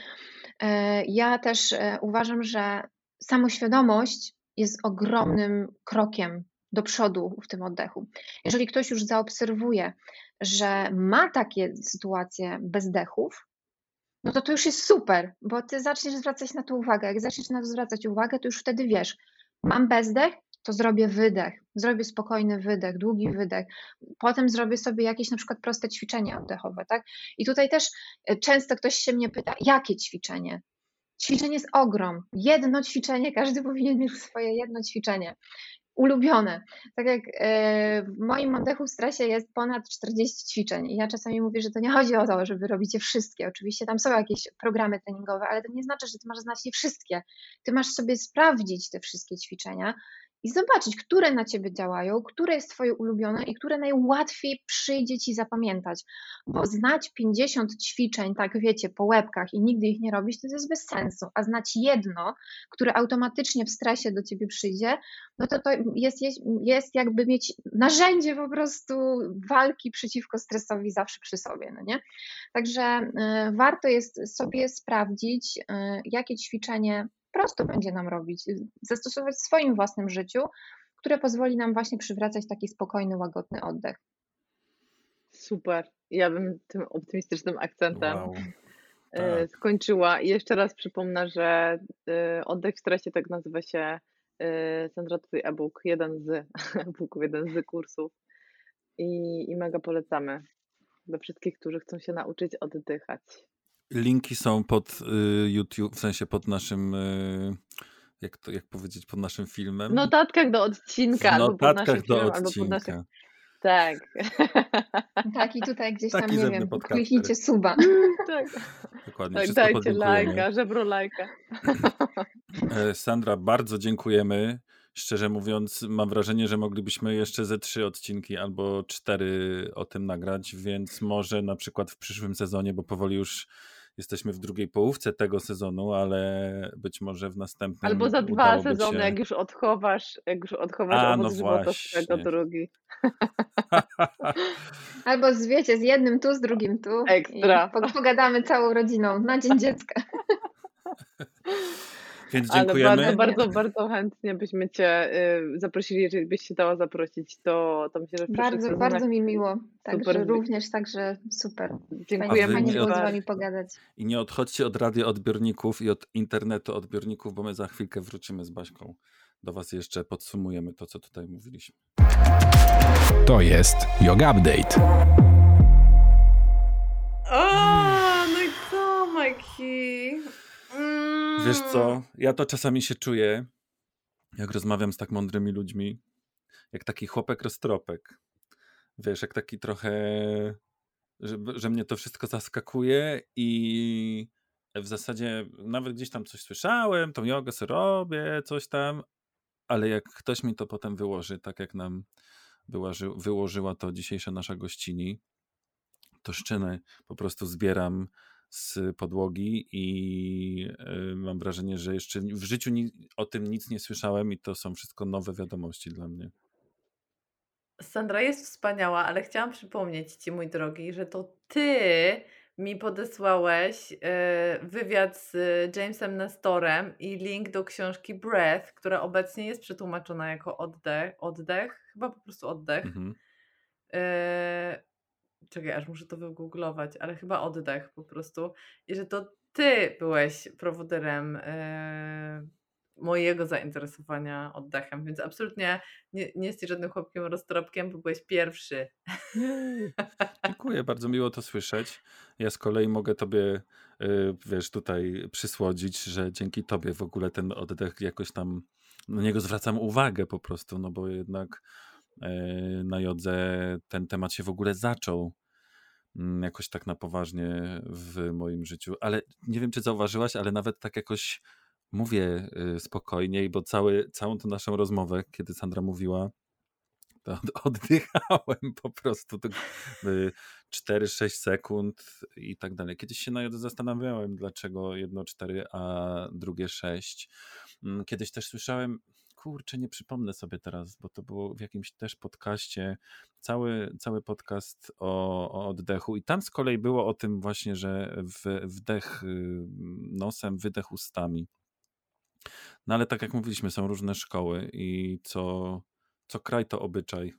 e, ja też e, uważam, że samoświadomość jest ogromnym krokiem do przodu w tym oddechu. Jeżeli ktoś już zaobserwuje, że ma takie sytuacje bezdechów, no to to już jest super, bo ty zaczniesz zwracać na to uwagę. Jak zaczniesz na to zwracać uwagę, to już wtedy wiesz, mam bezdech, to zrobię wydech, zrobię spokojny wydech, długi wydech. Potem zrobię sobie jakieś na przykład proste ćwiczenia oddechowe, tak? I tutaj też e, często ktoś się mnie pyta, jakie ćwiczenie? Ćwiczenie jest ogrom. Jedno ćwiczenie, każdy powinien mieć swoje jedno ćwiczenie ulubione. Tak jak e, w moim oddechu w stresie jest ponad 40 ćwiczeń i ja czasami mówię, że to nie chodzi o to, żeby robić je wszystkie. Oczywiście tam są jakieś programy treningowe, ale to nie znaczy, że ty masz znać je wszystkie. Ty masz sobie sprawdzić te wszystkie ćwiczenia, i zobaczyć, które na ciebie działają, które jest twoje ulubione i które najłatwiej przyjdzie ci zapamiętać. Bo znać 50 ćwiczeń, tak wiecie, po łebkach i nigdy ich nie robić, to jest bez sensu. A znać jedno, które automatycznie w stresie do ciebie przyjdzie, no to to jest, jest jakby mieć narzędzie po prostu walki przeciwko stresowi zawsze przy sobie, no nie? Także y, warto jest sobie sprawdzić, y, jakie ćwiczenie prosto będzie nam robić, zastosować w swoim własnym życiu, które pozwoli nam właśnie przywracać taki spokojny, łagodny oddech. Super. Ja bym tym optymistycznym akcentem wow. tak. skończyła. I jeszcze raz przypomnę, że y, oddech w stresie tak nazywa się Sandra, twój e-book, jeden z e-booków, jeden z kursów. I, I mega polecamy dla wszystkich, którzy chcą się nauczyć oddychać. Linki są pod y, YouTube, w sensie pod naszym, y, jak to jak powiedzieć, pod naszym filmem. W notatkach do odcinka. W notatkach do filmem, odcinka. Tak. Tak, i tutaj gdzieś tam, Taki nie wiem, kliknijcie suba. tak. Dokładnie, tak, dajcie lajka, żebro lajka. E, Sandra, bardzo dziękujemy. Szczerze mówiąc, mam wrażenie, że moglibyśmy jeszcze ze trzy odcinki albo cztery o tym nagrać, więc może na przykład w przyszłym sezonie, bo powoli już jesteśmy w drugiej połówce tego sezonu, ale być może w następnym. Albo za dwa sezony, się... jak już odchowasz, jak już odchowasz A, owoc no z tego drugi. Albo z, wiecie, z jednym tu, z drugim tu. Ekstra. pogadamy całą rodziną na Dzień Dziecka. Więc dziękujemy. Ale bardzo, bardzo, bardzo chętnie byśmy Cię y, zaprosili, jeżeli byś się dała zaprosić, to, to myślę, że Bardzo, bardzo mi miło. Także również, także super. Dziękujemy. Fajnie było z Wami pogadać. I nie odchodźcie od radioodbiorników i od internetu odbiorników, bo my za chwilkę wrócimy z Baśką do Was jeszcze podsumujemy to, co tutaj mówiliśmy. To jest Yoga Update. O, no i co, Mikey? Wiesz co, mm. ja to czasami się czuję, jak rozmawiam z tak mądrymi ludźmi, jak taki chłopek roztropek. Wiesz, jak taki trochę, że, że mnie to wszystko zaskakuje i w zasadzie nawet gdzieś tam coś słyszałem, tą jogę sobie robię, coś tam, ale jak ktoś mi to potem wyłoży, tak jak nam wyłoży, wyłożyła to dzisiejsza nasza gościni, to szczynę po prostu zbieram z podłogi i y, mam wrażenie, że jeszcze w życiu o tym nic nie słyszałem i to są wszystko nowe wiadomości dla mnie. Sandra jest wspaniała, ale chciałam przypomnieć Ci, mój drogi, że to Ty mi podesłałeś y, wywiad z Jamesem Nestorem i link do książki Breath, która obecnie jest przetłumaczona jako oddech, oddech chyba po prostu oddech. Mhm. Czekaj, aż muszę to wygooglować, ale chyba oddech po prostu. I że to ty byłeś prowodyrem yy, mojego zainteresowania oddechem, więc absolutnie nie, nie jesteś żadnym chłopkiem roztropkiem, bo byłeś pierwszy. Dziękuję, bardzo miło to słyszeć. Ja z kolei mogę tobie, yy, wiesz, tutaj przysłodzić, że dzięki tobie w ogóle ten oddech jakoś tam, na niego zwracam uwagę po prostu, no bo jednak e, na jodze ten temat się w ogóle zaczął mm, jakoś tak na poważnie w moim życiu. Ale nie wiem, czy zauważyłaś, ale nawet tak jakoś mówię y, spokojniej, bo cały, całą tą naszą rozmowę, kiedy Sandra mówiła, to od- oddychałem po prostu tak, y, 4-6 sekund i tak dalej. Kiedyś się nawet zastanawiałem, dlaczego jedno 4, a drugie 6. Mm, Kiedyś też słyszałem, kurczę, nie przypomnę sobie teraz, bo to było w jakimś też podcaście, cały, cały podcast o, o oddechu i tam z kolei było o tym właśnie, że w, wdech y, nosem, wydech ustami. No ale tak jak mówiliśmy, są różne szkoły i co, co kraj to obyczaj.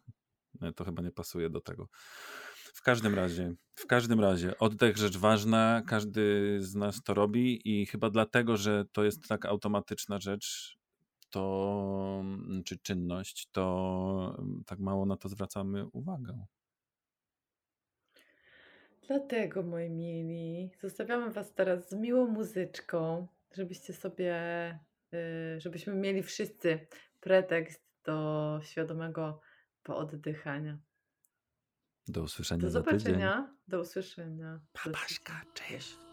Nie, To chyba nie pasuje do tego. W każdym razie, w każdym razie, oddech rzecz ważna, każdy z nas to robi i chyba dlatego, że to jest tak automatyczna rzecz, to czy czynność, to tak mało na to zwracamy uwagę. Dlatego, moi mili, zostawiamy Was teraz z miłą muzyczką, żebyście sobie, y, żebyśmy mieli wszyscy pretekst do świadomego pooddychania. Do usłyszenia Do zobaczenia, do usłyszenia. Papaszka, cześć.